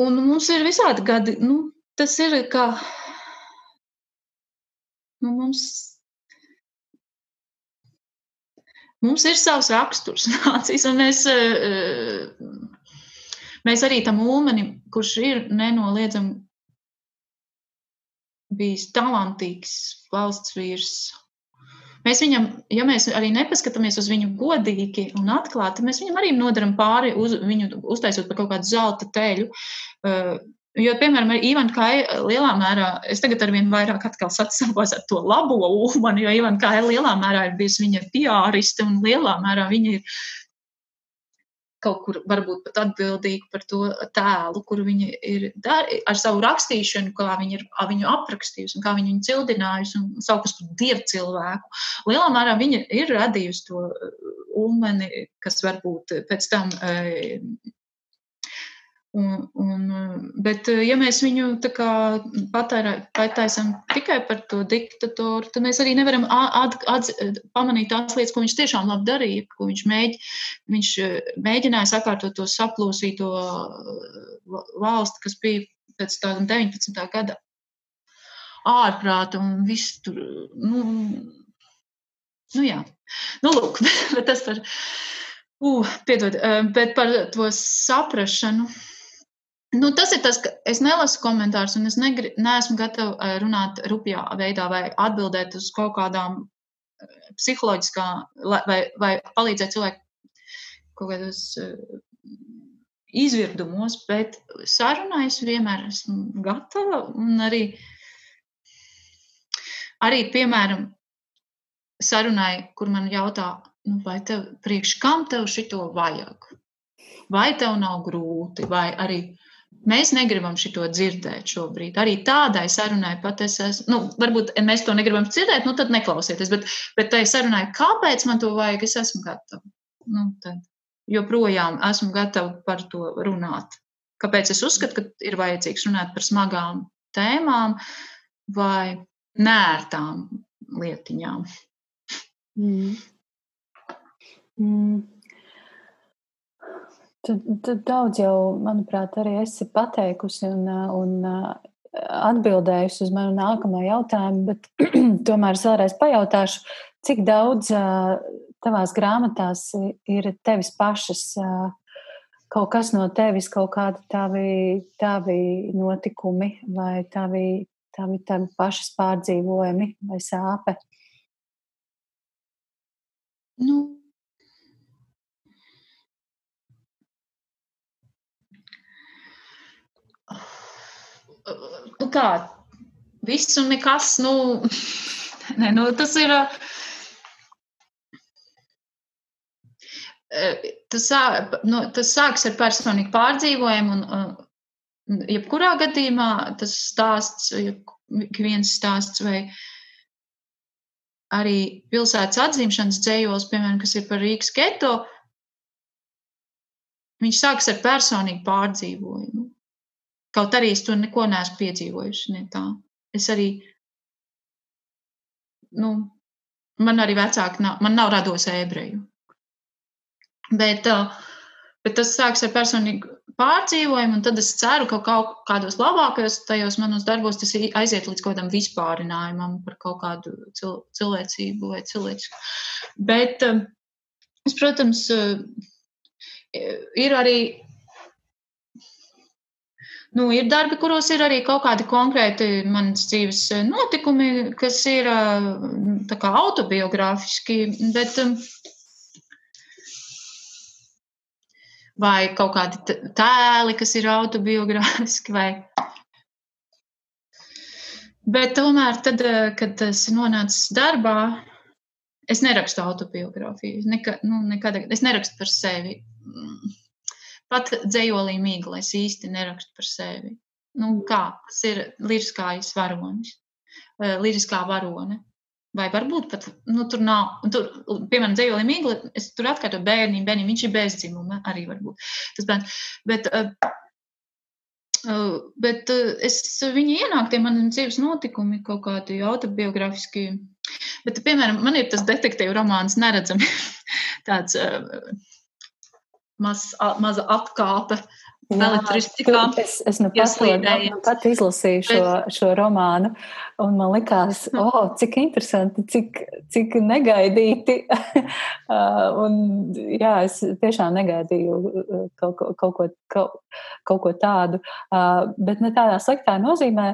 Un mums ir visādi gadi, nu, tas ir kā nu, mums mums ir savs raksturs, nācijas, un mēs uh, Mēs arī tam ulmenim, kurš ir nenoliedzami bijis talantīgs valsts vīrs, mēs viņam, ja mēs arī nepaskatāmies uz viņu godīgi un atklāti, mēs viņam arī nodaram pāri, uz viņu uztaisot par kaut kādu zelta teļu. Jo, piemēram, Ivana Kāja lielā mērā, es tagad ar vien vairāk sacensos ar to labo Ulmanu, jo Ivana Kāja lielā mērā ir bijusi viņa piāriste un lielā mērā viņa ir kaut kur varbūt pat atbildīga par to tēlu, kur viņa ir dar, ar savu rakstīšanu, kā viņa ir viņu aprakstījusi un kā viņa viņu cildinājusi un saukus par dievu cilvēku. Lielā mērā viņa ir radījusi to ulmeni, kas varbūt pēc tam Un, un, bet, ja mēs viņu pataisām tikai par to diktatoru, tad mēs arī nevaram at, at, pamanīt tās lietas, ko viņš tiešām labi darīja, ko viņš, mēģ, viņš mēģināja sakārtot to saplosīto valsti, kas bija pēc tāda 19. gada ārprāta un viss tur. Nu, nu jā, nu lūk, bet tas par, uh, piedod, bet par to saprašanu. Nu, tas ir tas, ka es nelasu komentārus, un es negri, neesmu gatava eh, runāt rupjā veidā vai atbildēt uz kaut kādām eh, psiholoģiskām, vai, vai palīdzēt cilvēkiem kaut kādos eh, izvirdumos, bet sarunā es vienmēr esmu gatava. Un arī, arī piemēram, sarunai, kur man jautā, nu, vai tev priekš kam tev šito vajag? Vai tev nav grūti, vai arī Mēs negribam šo dzirdēt šobrīd. Arī tādai sarunai pat es esmu, nu, varbūt mēs to negribam dzirdēt, nu tad neklausieties. Bet, bet tai sarunai, kāpēc man to vajag, es esmu gatava. Nu, tad joprojām esmu gatava par to runāt. Kāpēc es uzskatu, ka ir vajadzīgs runāt par smagām tēmām vai nērtām lietiņām? Mm. Mm. Tu, tu daudz jau, manuprāt, arī esi pateikusi un, un atbildējusi uz manu nākamo jautājumu, bet tomēr es vēlreiz pajautāšu, cik daudz tavās grāmatās ir tevis pašas, kaut kas no tevis, kaut kādi tavi, tavi notikumi vai tavi, tavi, tavi pašas pārdzīvojumi vai sāpe? Nu, nu kā, viss un nekas, nu, ne, nu tas ir. Tas, sā, nu, tas sāks ar personīgu pārdzīvojumu, un, jebkurā gadījumā tas stāsts, viens stāsts vai arī pilsētas atzimšanas dzējos, piemēram, kas ir par Rīgas geto, viņš sāks ar personīgu pārdzīvojumu. Kaut arī es to neko neesmu piedzīvojusi. Ne tā. es arī, nu, man arī vecāki nav, man nav rados ebreju. Bet, bet tas sāks ar personīgu pārdzīvojumu, un tad es ceru, ka kaut kādos labākajos tajos manos darbos tas aiziet līdz kaut kādam vispārinājumam par kaut kādu cil cilvēcību vai cilvēcisku. Bet es, protams, ir arī Nu, ir darbi, kuros ir arī kaut kādi konkrēti manas dzīves eh, notikumi, kas ir eh, kā, autobiogrāfiski, bet um, vai kaut kādi tēli, kas ir autobiogrāfiski. Vai... Bet tomēr, tad, eh, kad es nonācu darbā, es nerakstu autobiogrāfiju. Neka, nu, nekad, es nerakstu par sevi. Pat dzējolī mīklu es īsti nerakstu par sevi. Nu, kā tas ir liriskais varonis, liriskā varone. Vai varbūt pat nu, tur nav, tur, piemēram, dzējolī mīklu, es tur atkārtoju bērniņu, bērniņu, viņš ir bez dzimuma, arī varbūt tas bērns. Bet, bet es, viņi ienāk tie mani dzīves notikumi, kaut kādi autobiogrāfiski. Bet, piemēram, man ir tas detektīvu romāns neredzami tāds maz, maza atkāpe. Jā, es, es nu pat, nu pat izlasīju šo, šo romānu, un man likās, oh, cik interesanti, cik, cik negaidīti. un, jā, es tiešām negaidīju kaut, kaut, kaut, ko, kaut, kaut ko tādu. Bet ne tādā sliktā nozīmē,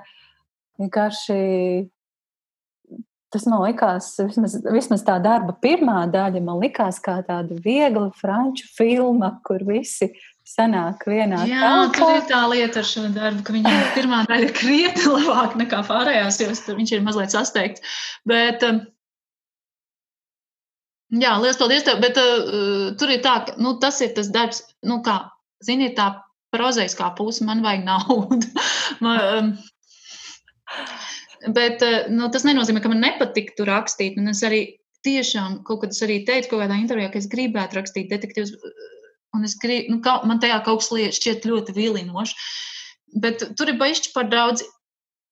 vienkārši tas man likās, vismaz, vismaz tā darba pirmā daļa, man likās kā tāda viegla franču filma, kur visi sanāk vienā Jā, tur ir tā lieta ar šo darbu, ka viņam pirmā daļa ir krietni labāk nekā pārējās, jo viņš ir mazliet sasteigts. Bet, um, jā, liels paldies tev, bet uh, tur ir tā, ka nu, tas ir tas darbs, nu kā, zini, tā prozaiskā puse, man vajag naudu. man, um, bet uh, nu, tas nenozīmē, ka man nepatiktu rakstīt, un es arī tiešām kaut kad arī teicu kaut kādā intervijā, ka es gribētu rakstīt detektīvus Un es gribu, nu, kaut, man tajā kaut kas šķiet ļoti vilinoši. Bet tur ir baigts par daudz,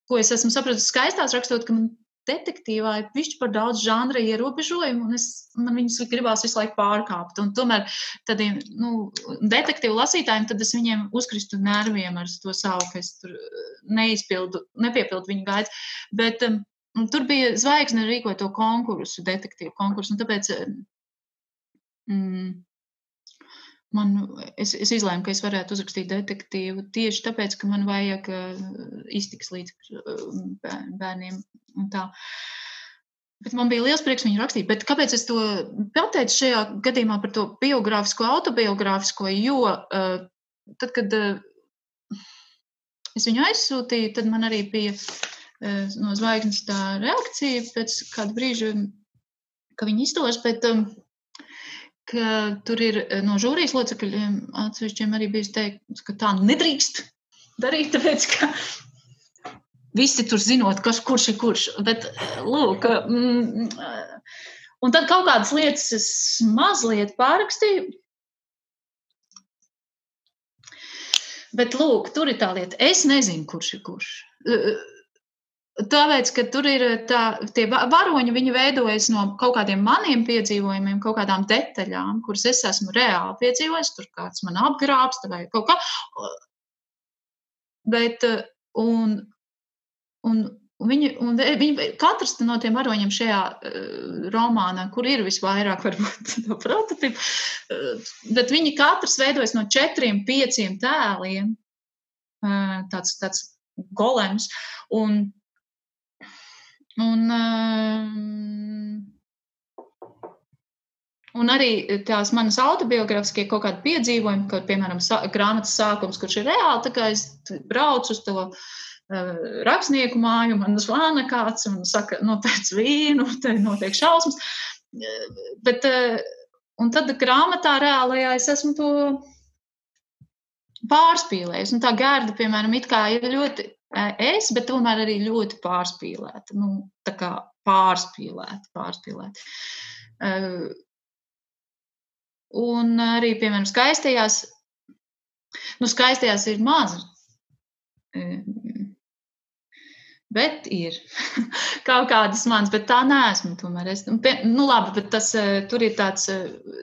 ko es esmu sapratusi skaistās rakstot, ka man detektīvā ir pišķi par daudz žanra ierobežojumu, un es, man viņus gribās visu laiku pārkāpt. Un tomēr tādiem nu, detektīvu lasītājiem, tad es viņiem uzkristu nerviem ar to savu, ka es tur neizpildu, nepiepildu viņu gaidas. Bet um, tur bija zvaigzne rīkoja to konkursu, detektīvu konkursu, un tāpēc mm, man, es, es izlēmu, ka es varētu uzrakstīt detektīvu tieši tāpēc, ka man vajag uh, iztiks līdz uh, bērniem un tā. Bet man bija liels prieks viņu rakstīt. Bet kāpēc es to pateicu šajā gadījumā par to biogrāfisko, autobiogrāfisko? Jo uh, tad, kad uh, es viņu aizsūtīju, tad man arī bija uh, no zvaigznes tā reakcija pēc kāda brīža, ka viņi iztos. Bet, um, ka tur ir eh, no žūrijas locekļiem atsevišķiem arī bijis teikts, ka tā nedrīkst darīt, tāpēc ka visi tur zinot, kas kurš ir kurš. Bet, eh, lūk, mm, un tad kaut kādas lietas es mazliet pārrakstīju. Bet, lūk, tur ir tā lieta. Es nezinu, kurš ir kurš. Tāpēc, ka tur ir eh, tā, tie varoņi, viņi veidojas no kaut kādiem maniem piedzīvojumiem, kaut kādām detaļām, kuras es esmu reāli piedzīvojis. Tur kāds man apgrābsta vai kaut kā. Bet, eh, un, un, viņi, un viņi, katrs no tiem varoņiem šajā uh, romānā, kur ir visvairāk, varbūt no prototipu, uh, bet viņi katrs veidojas no četriem, pieciem tēliem. Uh, tāds, tāds golems. Un, Un, um, un arī tās manas autobiogrāfiskie kaut kādi piedzīvojumi, kad, piemēram, sā, grāmatas sākums, kurš ir reāli, tā kā es braucu uz to uh, rakstnieku māju, man zvana kāds un saka, nopērc vīnu, te notiek šausmas. Bet, uh, un tad grāmatā reālajā es esmu to pārspīlējis. Un tā gārda, piemēram, ir ļoti es, bet tomēr arī ļoti pārspīlēta. Nu, tā kā pārspīlēta, pārspīlēta. Un arī, piemēram, skaistajās, nu, skaistajās ir maz. Bet ir kaut kādas manas, bet tā neesmu. Tomēr es, nu labi, bet tas, tur ir tāds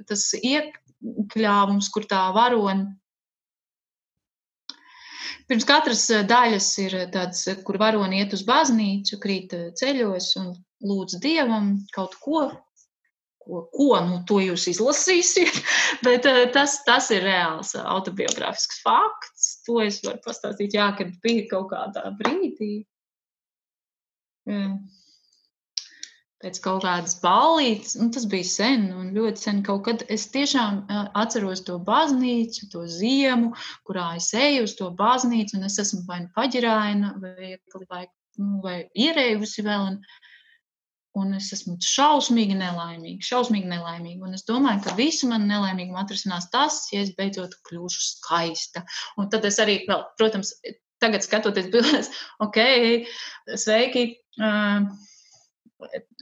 tas iekļāvums, kur tā varona Pirms katras eh, daļas ir eh, tāds, eh, kur varoni iet uz baznīcu, krīt ceļos un lūdz dievam kaut ko. Ko, ko nu, to jūs izlasīsiet, bet tas, tas ir reāls autobiogrāfisks fakts. To es varu pastāstīt, jā, kad bija kaut kādā brīdī. Pēc kaut kādas ballītes, un tas bija sen, un ļoti sen kaut kad. Es tiešām atceros to baznīcu, to ziemu, kurā es eju uz to baznīcu, un es esmu vai nu paģiraina, vai, vai, nu, vai ierējusi vēl, un, un es esmu šausmīgi nelaimīga, šausmīgi nelaimīga, un es domāju, ka visu man nelaimīgumu atrisinās tas, ja es beidzot kļūšu skaista. Un tad es arī, vēl, protams, tagad skatoties bildēs, ok, sveiki! Uh,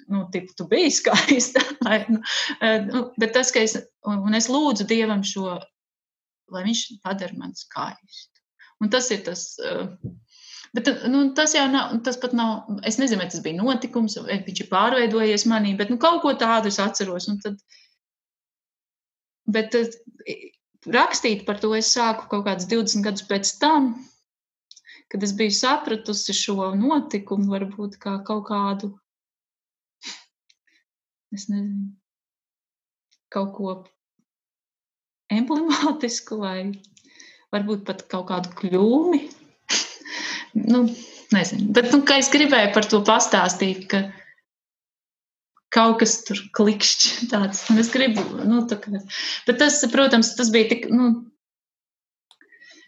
nu, tipu, tu biji skaista. Nu, eh, nu, bet tas, ka es, un, es lūdzu Dievam šo, lai viņš padara man skaistu. Un tas ir tas. Uh, Bet nu, tas jau nav, tas pat nav, es nezinu, vai tas bija notikums, vai viņš ir pārveidojies manī, bet nu, kaut ko tādu es atceros. Tad, bet rakstīt par to es sāku kaut kādus 20 gadus pēc tam, kad es biju sapratusi šo notikumu, varbūt kā kaut kādu es nezinu, kaut ko emblemātisku vai varbūt pat kaut kādu kļūmi. nu, nezinu. Bet, nu, es gribēju par to pastāstīt, ka kaut kas tur klikšķi tāds. Un es gribu, nu, tā kā. Bet tas, protams, tas bija tik, nu,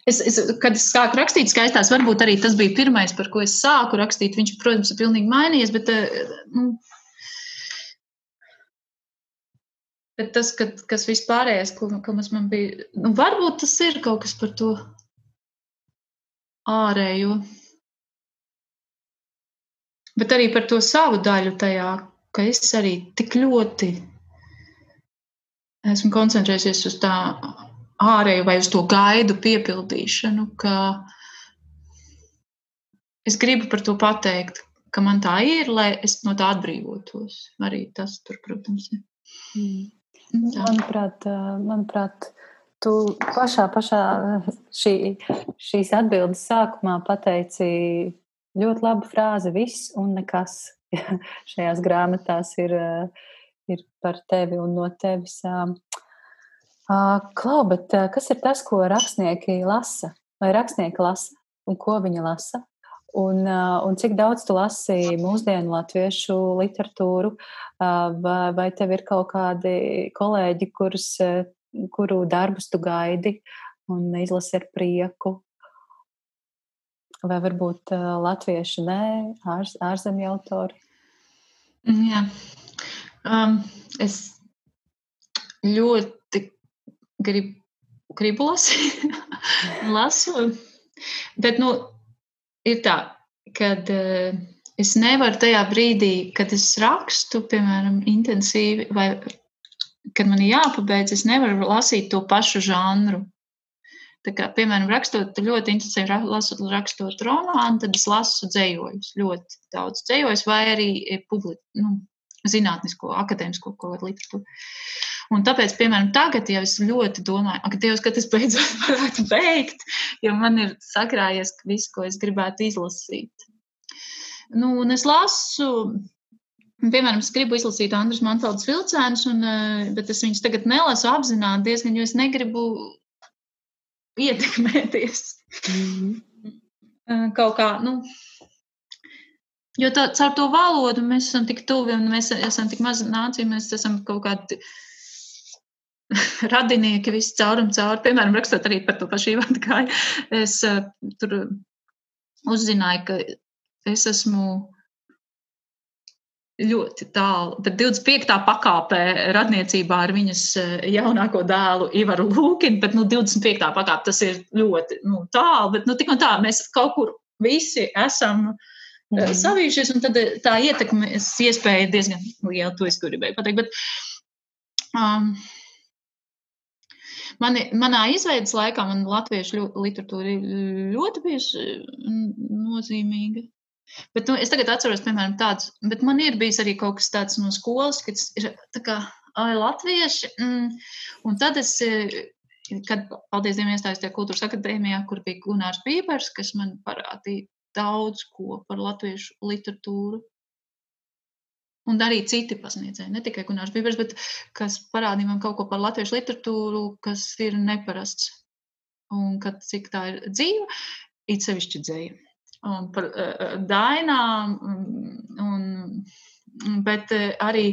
Es, es, kad es sāku rakstīt skaistās, varbūt arī tas bija pirmais, par ko es sāku rakstīt. Viņš, protams, ir pilnīgi mainījies, bet, nu, bet tas, ka, kas vispārējais, ko, ko man bija, nu, varbūt tas ir kaut kas par to ārējo. Bet arī par to savu daļu tajā, ka es arī tik ļoti esmu koncentrējusies uz tā ārēju vai uz to gaidu piepildīšanu, ka es gribu par to pateikt, ka man tā ir, lai es no tā atbrīvotos. Arī tas, tur, protams, ir. Mm. Manuprāt, manuprāt, tu pašā, pašā šī, šīs atbildes sākumā pateici ļoti labu frāzi viss un nekas šajās grāmatās ir, ir par tevi un no tevis. Klau, bet kas ir tas, ko rakstnieki lasa? Vai rakstnieki lasa un ko viņi lasa? Un, un cik daudz tu lasi mūsdienu latviešu literatūru, vai, vai tev ir kaut kādi kolēģi, kurus, kuru darbus tu gaidi un izlasi ar prieku? Vai varbūt latvieši nē, ār, ārzemju autori? Jā. Um, es ļoti grib, gribu lasīt, lasu. Bet, nu, ir tā, kad uh, es nevaru tajā brīdī, kad es rakstu, piemēram, intensīvi, vai kad man ir jāpabeidz, es nevaru lasīt to pašu žanru. Tā kā, piemēram, rakstot ļoti intensīvi, lasot, rakstot romānu, tad es lasu dzējojus, ļoti daudz dzējojus, vai arī eh, publi, nu, zinātnisko, akadēmisko kaut kādu literatūru. Un tāpēc, piemēram, tagad jau es ļoti domāju, ak, Dievs, kad es beidzot varētu beigt, jo man ir sakrājies viss, ko es gribētu izlasīt. Nu, un es lasu, piemēram, es gribu izlasīt Andrus Manfeldes vilcēnus, un, eh, bet es viņus tagad nelasu apzināti diezgan, jo es negribu ietekmēties. Mm -hmm. Kaut kā, nu, Jo tā, caur to valodu mēs esam tik tuvi un mēs esam tik maza nācija, mēs esam kaut kādi radinieki visu caur un caur. Piemēram, rakstot arī par to pašu Ivanu Kāju, es uh, tur uzzināju, ka es esmu ļoti tālu, bet 25. pakāpē radniecībā ar viņas eh, jaunāko dēlu Ivaru Lūkinu, bet nu, 25. pakāpē tas ir ļoti nu, tālu, bet nu, tik un tā mēs kaut kur visi esam. Mm. Savījušies, un tad tā ietekmes iespēja ir diezgan liela. To es gribēju pateikt. Bet, um, Mani, manā izveidas laikā man latviešu literatūra ļoti bijusi nozīmīga. Bet nu, es tagad atceros, piemēram, tādus, bet man ir bijis arī kaut kas tāds no skolas, kas ir kā ai, latvieši. Mm, un tad es, kad, paldies Dievam, iestājos tajā kultūras akadēmijā, kur bija Gunārs Bībers, kas man parādīja daudz ko par latviešu literatūru. Un arī citi pasniedzēji, ne tikai Gunārs Bībers, bet kas parādīja man kaut ko par latviešu literatūru, kas ir neparasts. Un kad cik tā ir dzīva, it sevišķi dzēja. Un par uh, dainām, un, bet uh, arī,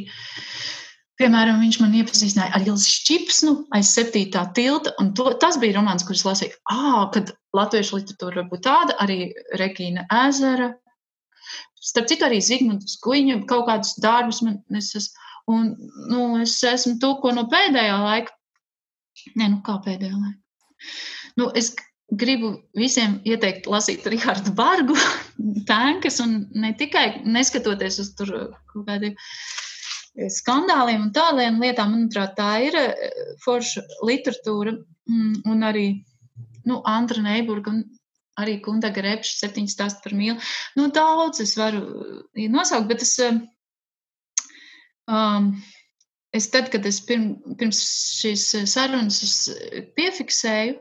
piemēram, viņš man iepazīstināja ar Ilzi Šķipsnu aiz septītā tilta, un to, tas bija romāns, kurus lasīju, ah, kad latviešu literatūra var būt tāda, arī Regīna Ezera, Starp citu, arī Zigmunds Guiņa kaut kādus darbus man es esmu, un, nu, es esmu to, ko no pēdējā laika, ne, nu kā pēdējā laika. Nu, es gribu visiem ieteikt lasīt Rihardu Bargu, tankas, un ne tikai neskatoties uz tur kaut kādiem skandāliem un tādiem lietām, manuprāt, tā ir eh, forša literatūra. Mm, un arī, nu, Andra Neiburga un arī Kundaga repša, septiņas stāstu par mīlu. Nu, daudz es varu uh, nosaukt, bet es, um, um, es tad, kad es pirm, pirms šīs sarunas piefiksēju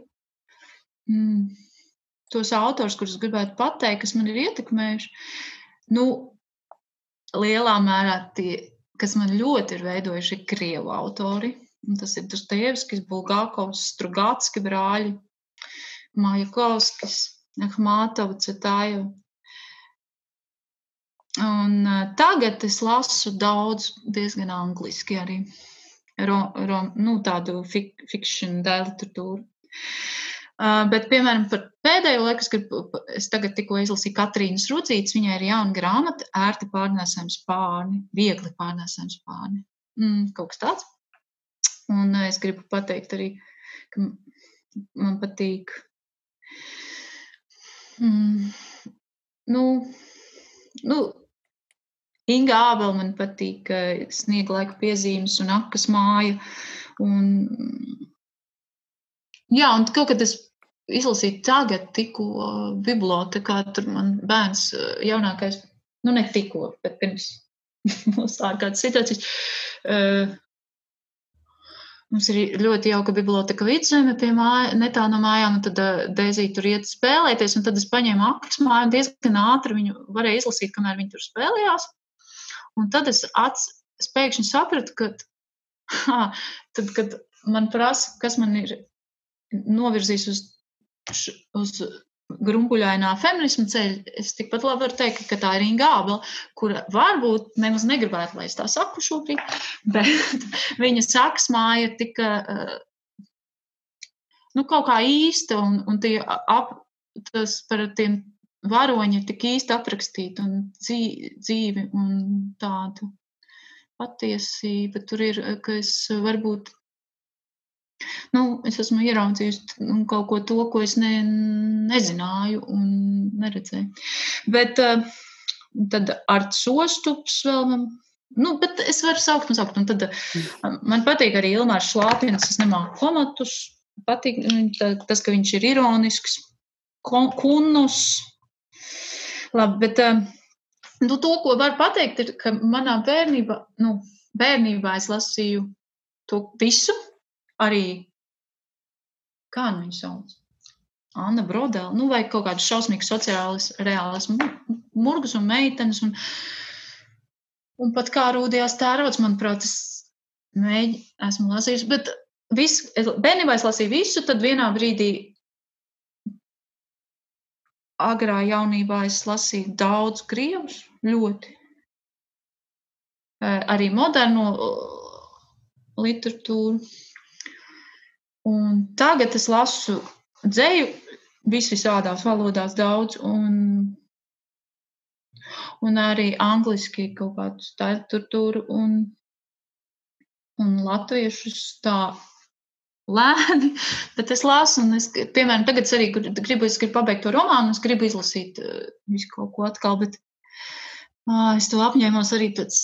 mm, tos autors, kurus gribētu pateikt, kas man ir ietekmējuši, nu, lielā mērā tie, kas man ļoti ir veidojuši, ir krievu autori. Un tas ir Dostojevskis, Bulgākovs, Strugātski brāļi, Majakovskis, Ahmātovu, Cetāju. Un tagad es lasu daudz, diezgan angliski arī. Ro, ro, nu, tādu fik, fikšanu, literatūru. Uh, bet, piemēram, par pēdējo laiku es, gribu, es tagad tikko izlasīju Katrīnas Rudzītes. Viņai ir jauna grāmata, ērti pārnēsājums pārni, viegli pārnēsājums pārni. Mm, kaut kas tāds. Un uh, es gribu pateikt arī, ka man patīk. Mm, nu, nu, Inga Ābela man patīk sniega laika piezīmes un akas māja. Un, jā, un kaut kad es izlasīju tagad, tikko bibliotekā, tur man bērns jaunākais, nu ne tikko, bet pirms mums tā kādas situācijas. Uh, Mums ir ļoti jauka biblioteka vidzeme pie māja, netālu no mājām, un tad uh, Dēzīte tur iet spēlēties, un tad es paņēmu aktus māju un diezgan ātri viņu varēju izlasīt, kamēr viņi tur spēlējās. Un tad es, ats, es pēkšņi sapratu, ka ha, tad, kad man prasa, kas man ir novirzījis uz, uz grumbuļainā feminisma ceļa, es tikpat labi varu teikt, ka tā ir Inga Ābela, kura varbūt nemaz negribētu, lai es tā saku šobrīd, bet viņa saks māja tika nu, kaut kā īsta un, un tie ap, tas par tiem varoņi ir tik īsti aprakstīti un dzīvi un tādu patiesība tur ir, ka es varbūt, nu, es esmu ieraudzījusi nu, kaut ko to, ko es ne, nezināju un neredzēju. Bet tad ar sostups vēl man Nu, bet es varu saukt, saukt. Un tad man patīk arī Ilmārs Šlāpins. Es nemāku komatus. Patīk tas, ka viņš ir ironisks. Kunus, Labi, bet eh, nu, to, ko var pateikt, ir, ka manā bērnībā, nu, bērnībā es lasīju to visu, arī kā nu viņu sauc. Anna Brodela, nu, vai kaut kāds šausmīgs sociālis reālis murgus un meitenes. Un, un pat kā rūdījās tērots, manuprāt, es mēģinu, esmu lasījusi. Bet viss, bērnībā es lasīju visu, tad vienā brīdī agrā jaunībā es lasīju daudz krievus, ļoti. Arī moderno literatūru. Un tagad es lasu dzēju visvisādās valodās daudz, un, un arī angliski kaut kādu literatūru, un, un latviešus tā lēni, bet es lasu, un es, piemēram, tagad es arī gribu, es gribu pabeigt to romānu, es gribu izlasīt uh, visu kaut ko atkal, bet uh, es to apņēmos arī pēc,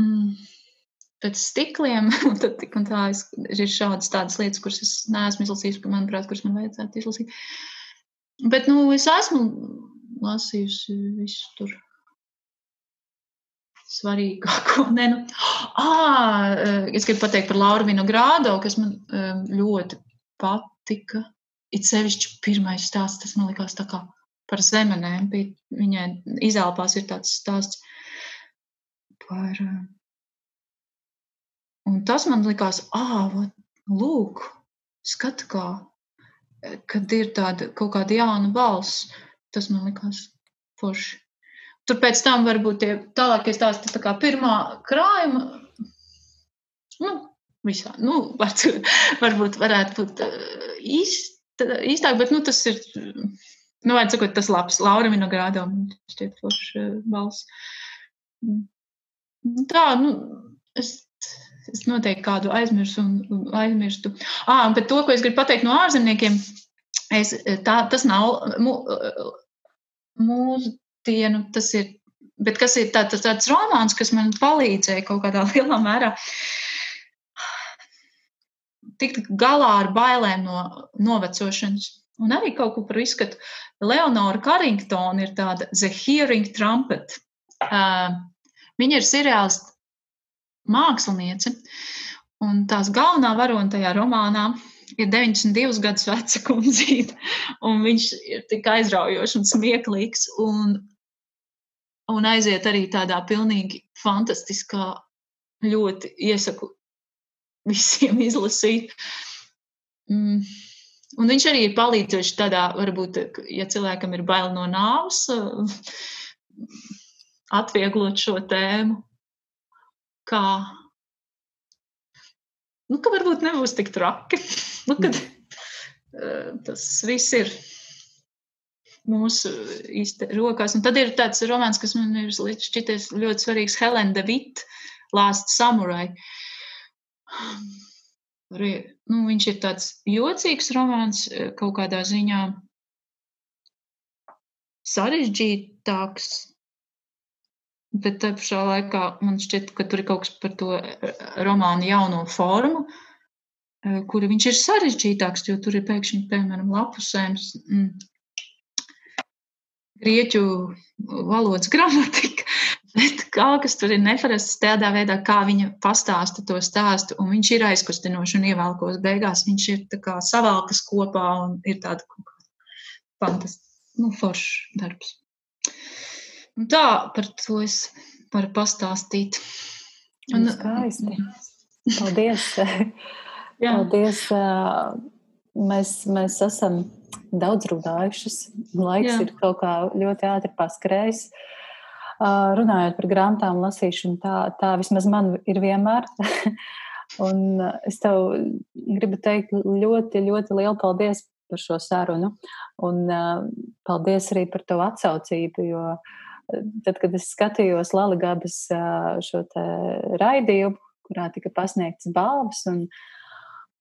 mm, pēc stikliem, un tad tik un tā es, ir šādas tādas lietas, kuras es neesmu izlasījis, manuprāt, kuras man vajadzētu izlasīt. Bet, nu, es esmu lasījusi visu tur svarīgāko. Nē, nu, à, es gribu pateikt par Lauru Vinogrādo, kas man um, ļoti patika. It sevišķi pirmais stāsts, tas man likās tā kā par zemenēm. Viņai izelpās ir tāds stāsts par. Un tas man likās, ah, lūk, skat kā, kad ir tāda kaut kāda jauna balss. Tas man likās forši. Tur pēc tam varbūt tie tālākie stāsti tā kā pirmā krājuma. Nu, visā, nu, var, varbūt varētu būt īst, īstāk, bet nu, tas ir, nu, vajag sakot, tas labs. Laura Vinogrāda un šķiet forši balss. Tā, nu, es, es noteikti kādu aizmirsu un aizmirstu. Ā, bet to, ko es gribu pateikt no ārzemniekiem, es, tā, tas nav mūsu dienu. Tas ir, bet kas ir tā, tas, tāds romāns, kas man palīdzēja kaut kādā lielā mērā tikt galā ar bailēm no novecošanas. Un arī kaut ko par izskatu. Leonora Carringtona ir tāda The Hearing Trumpet. Uh, viņa ir seriāls māksliniece, un tās galvenā varona tajā romānā ir 92 gadus veca kundzīte, un viņš ir tik aizraujošs un smieklīgs, un un aiziet arī tādā pilnīgi fantastiskā, ļoti iesaku visiem izlasīt. Mm. Un viņš arī ir palīdzējis tādā, varbūt, ja cilvēkam ir bail no nāves, atvieglot šo tēmu, kā, nu, ka varbūt nebūs tik traki. nu, kad, tas viss ir mūsu rokās. Un tad ir tāds romāns, kas man ir šķities ļoti svarīgs, Helena de Witt, Last Samurai. Nu, viņš ir tāds jocīgs romāns, kaut kādā ziņā sarežģītāks, bet tā pašā laikā man šķiet, ka tur ir kaut kas par to romānu jauno formu, kura viņš ir sarežģītāks, jo tur ir pēkšņi, piemēram, lapusēm mm, grieķu valodas gramatika, bet kaut kas tur ir neparasts tādā veidā, kā viņa pastāsta to stāstu, un viņš ir aizkustinošs un ievelkos beigās. Viņš ir tā kā savalkas kopā un ir tāda fantastiska, nu, foršs darbs. Un tā par to es varu pastāstīt. Un, skaisti. Paldies! Paldies! Mēs, mēs esam daudz runājušas. Laiks Jā. ir kaut kā ļoti ātri paskrējis. Uh, runājot par grāmatām, lasīšanu, tā, tā vismaz man ir vienmēr. Un es tev gribu teikt ļoti, ļoti lielu paldies par šo sarunu. Un uh, paldies arī par to atsaucību, jo tad, kad es skatījos uh, šo te raidījumu, kurā tika pasniegts balvas, un,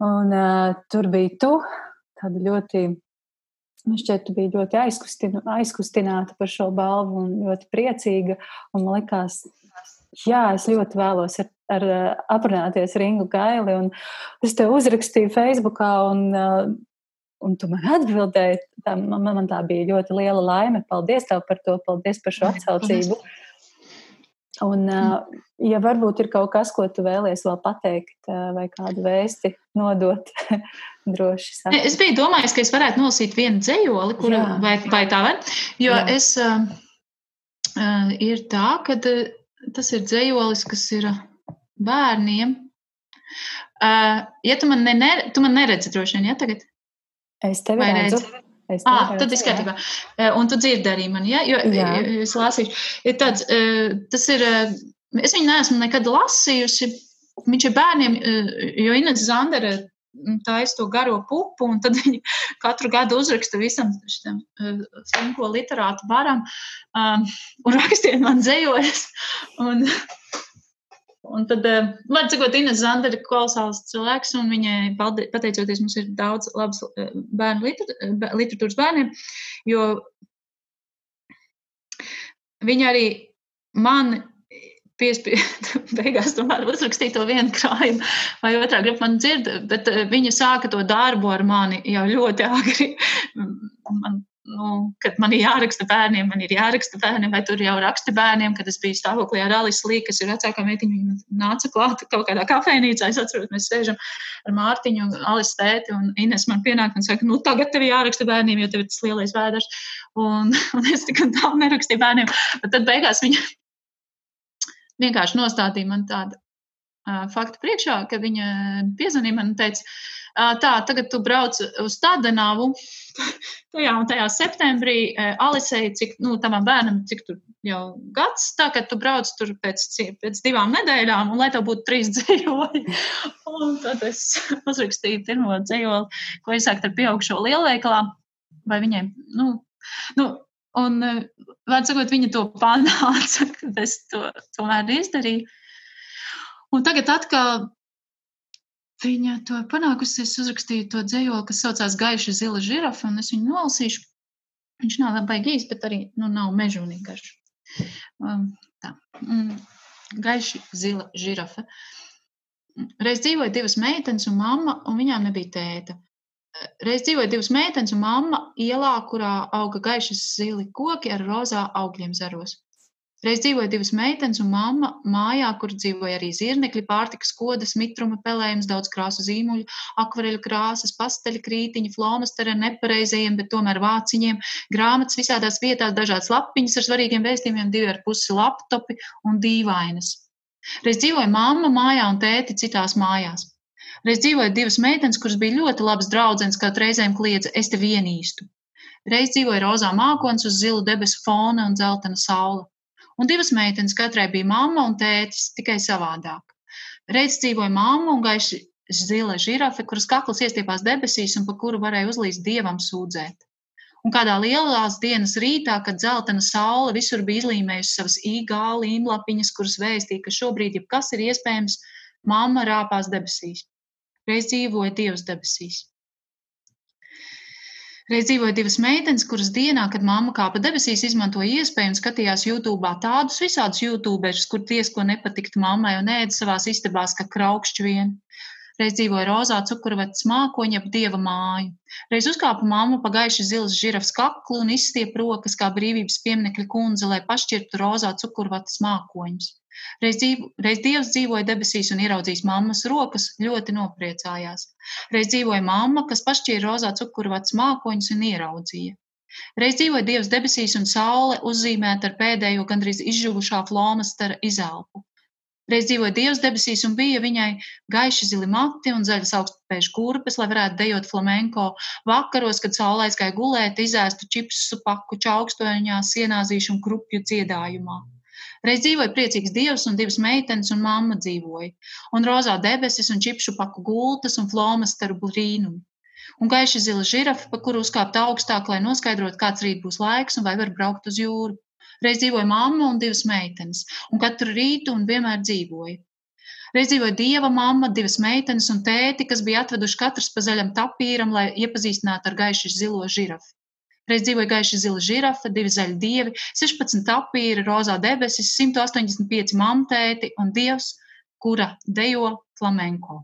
un uh, tur bija tu, tāda ļoti Man šķiet, tu biji ļoti aizkustināta par šo balvu un ļoti priecīga. Un man likās, jā, es ļoti vēlos ar, ar aprunāties ar Ingu Gaili. Es tev uzrakstīju Facebookā, un, un tu man atbildēji. Tā, man, man tā bija ļoti liela laime. Paldies tev par to, paldies par šo atsaucību. Un, ja varbūt ir kaut kas, ko tu vēlies vēl pateikt, vai kādu vēsti nodot, droši saka. Es biju domājis, ka es varētu nolasīt vienu dzējoli, kur, Jā. vai, vai tā var, jo Jā. es, uh, ir tā, ka tas ir dzējolis, kas ir bērniem. Uh, ja tu man, ne, tu man neredzi droši vien, ja tagad? Es tevi redzu. redzu. Es ah, tad viss kārtībā. Un tu dzirdi arī mani, ja? jo jā. es lasīšu. Ir tāds, tas ir, es viņu neesmu nekad lasījusi. Viņš ir bērniem, jo Ines Zandere taisa to garo pupu, un tad viņi katru gadu uzraksta visam šitam slinko literātu baram um, un rakstiet man dzējojas. Un, Un tad, var eh, sakot, Ines Zandere ir kolosāls cilvēks, un viņai, pateicoties, mums ir daudz labas eh, bērnu liter, literatūras bērniem, jo viņa arī man piespiedu beigās tomēr uzrakstīt to vienu krājumu, vai otrā grupa man dzird, bet eh, viņa sāka to darbu ar mani jau ļoti agri. Man nu, kad man ir jāraksta bērniem, man ir jāraksta bērniem, vai tur jau raksta bērniem, kad es biju stāvoklī ar Alisu Līku, kas ir vecākā meitiņa, viņa nāca klāt kaut kādā kafejnīcā, es atceros, mēs sēžam ar Mārtiņu un Alisu tēti, un Ines man pienāk un saka, nu, tagad tev jāraksta bērniem, jo tev ir tas lielais vēders, un, un es tik un tā nerakstīju bērniem, bet tad beigās viņa vienkārši nostādīja man tādu faktu priekšā, ka viņa piezvanīja man un teica, tā, tagad tu brauc uz Tādenavu, tajā un tajā septembrī, Alisei, cik, nu, tam bērnam, cik tur jau gads, tā, ka tu brauc tur pēc, pēc divām nedēļām, un lai tev būtu trīs dzējoli. un tad es uzrakstīju pirmo dzējoli, ko iesākt ar pieaugšo lielveikalā, vai viņiem, nu, nu un, vārds sakot, viņa to panāca, kad es to tomēr izdarīju. Un tagad atkal Viņa to panākusi. Es uzrakstīju to dzējoli, kas saucās Gaiša zila žirafa, un es viņu nolasīšu. Viņš nav labai gīs, bet arī nu, nav mežonīgi garš. Um, tā. Mm. Gaiši zila žirafa. Reiz dzīvoja divas meitenes un mamma, un viņām nebija tēta. Reiz dzīvoja divas meitenes un mamma ielā, kurā auga gaišas zili koki ar rozā augļiem zaros. Reiz dzīvoja divas meitenes un mamma mājā, kur dzīvoja arī zirnekļi, pārtikas kodas, mitruma pelējums, daudz krāsu zīmuļu, akvareļu krāsas, pasteļu krītiņi, flomasteri ar nepareizajiem, bet tomēr vāciņiem, grāmatas visādās vietās, dažādas lapiņas ar svarīgiem vēstījumiem, divi ar pusi laptopi un dīvainas. Reiz dzīvoja mamma mājā un tēti citās mājās. Reiz dzīvoja divas meitenes, kuras bija ļoti labas draudzenes, kā reizēm kliedza, es te vienīstu. Reiz dzīvoja rozā mākons uz zilu debesu fona un dzeltena saula un divas meitenes, katrai bija mamma un tētis, tikai savādāk. Reiz dzīvoja mamma un gaiši zila žirafe, kuras kakls iestiepās debesīs un pa kuru varēja uzlīst dievam sūdzēt. Un kādā lielās dienas rītā, kad zeltaina saule visur bija izlīmējusi savas īgā līmlapiņas, kuras vēstīja, ka šobrīd jebkas ir iespējams, mamma rāpās debesīs. Reiz dzīvoja Dievs debesīs. Reiz dzīvoja divas meitenes, kuras dienā, kad mamma kāpa debesīs, izmantoja iespēju un skatījās YouTube tādus visādus YouTuberus, kur tiesko nepatikt mammai un ēda savās istabās, kā kraukšķi vien. Reiz dzīvoja rozā cukurvetes mākoņa ap dieva māju. Reiz uzkāpa mamma pa gaiši zilas žirafs kaklu un izstiep rokas kā brīvības pieminekļa kundze, lai pašķirtu rozā cukurvetes mākoņus. Reiz, dzīvo, reiz Dievs dzīvoja debesīs un ieraudzījis mammas rokas, ļoti nopriecājās. Reiz dzīvoja mamma, kas pašķīra rozā cukurvats mākoņus un ieraudzīja. Reiz dzīvoja Dievs debesīs un saule uzzīmēta ar pēdējo gandrīz izžuvušā flomastera izelpu. Reiz dzīvoja Dievs debesīs un bija viņai gaiši zili mati un zaļas augstspējas kurpes, lai varētu dejot flamenko. Vakaros, kad saule aizgāja gulēt, izēstu čipsu paku čaukstoņā, sienāzīšu un krupju dziedājumā. Reiz dzīvoja priecīgs dievs, un divas meitenes un mamma dzīvoja, un rozā debesis, un čipšu paku gultas, un flomas starp brīnumu. Un gaiši zila žirafa, pa kuru uzkāpt augstāk, lai noskaidrotu, kāds rīt būs laiks un vai var braukt uz jūru. Reiz dzīvoja mamma un divas meitenes, un katru rītu un vienmēr dzīvoja. Reiz dzīvoja dieva mamma, divas meitenes un tēti, kas bija atveduši katrs pa zaļam tapīram, lai iepazīstinātu ar gaiši zilo žirafu. Reiz dzīvoja gaiši zila žirafa, divi zaļi dievi, 16 apīri, rozā debesis, 185 mamtēti un dievs, kura dejo flamenko.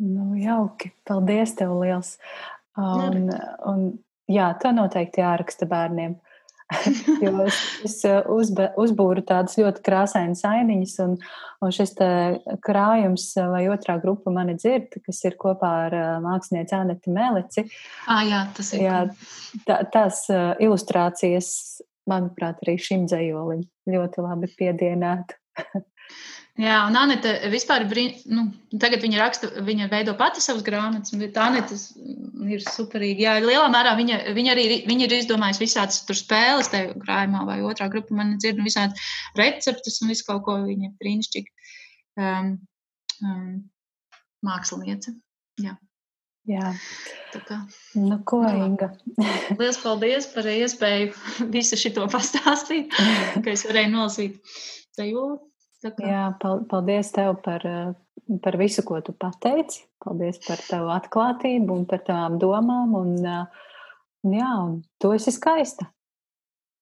Nu, jauki. Paldies tev liels. Un, un, jā, to noteikti jāraksta bērniem. jo es, es uh, uzbe, uzbūru tādas ļoti krāsainas ainiņas, un, un šis krājums uh, vai otrā grupa mani dzird, kas ir kopā ar uh, mākslinieci Aneti Melici. Ah, jā, tas ir. Jā, tā, tās ilustrācijas, manuprāt, arī šim dzējolim ļoti labi piedienētu. Jā, un Anita vispār, nu, tagad viņa raksta, viņa veido pati savas grāmatas, tā Anita ir superīga. Jā, lielā mērā viņa, viņa arī viņa ir izdomājusi visādas tur spēles, te krājumā vai otrā grupa, man dzird, un visādas receptes un visu kaut ko viņa brīnišķīgi um, um, māksliniece. Jā. Jā. Tā kā. Nu, ko, nu, Inga? Liels paldies par iespēju visu šito pastāstīt, ka es varēju nolasīt sajūtu. Jā, paldies tev par, eh, par visu, ko tu pateici. Paldies par tavu atklātību un par tavām domām. Un, eh, jā, un tu esi skaista.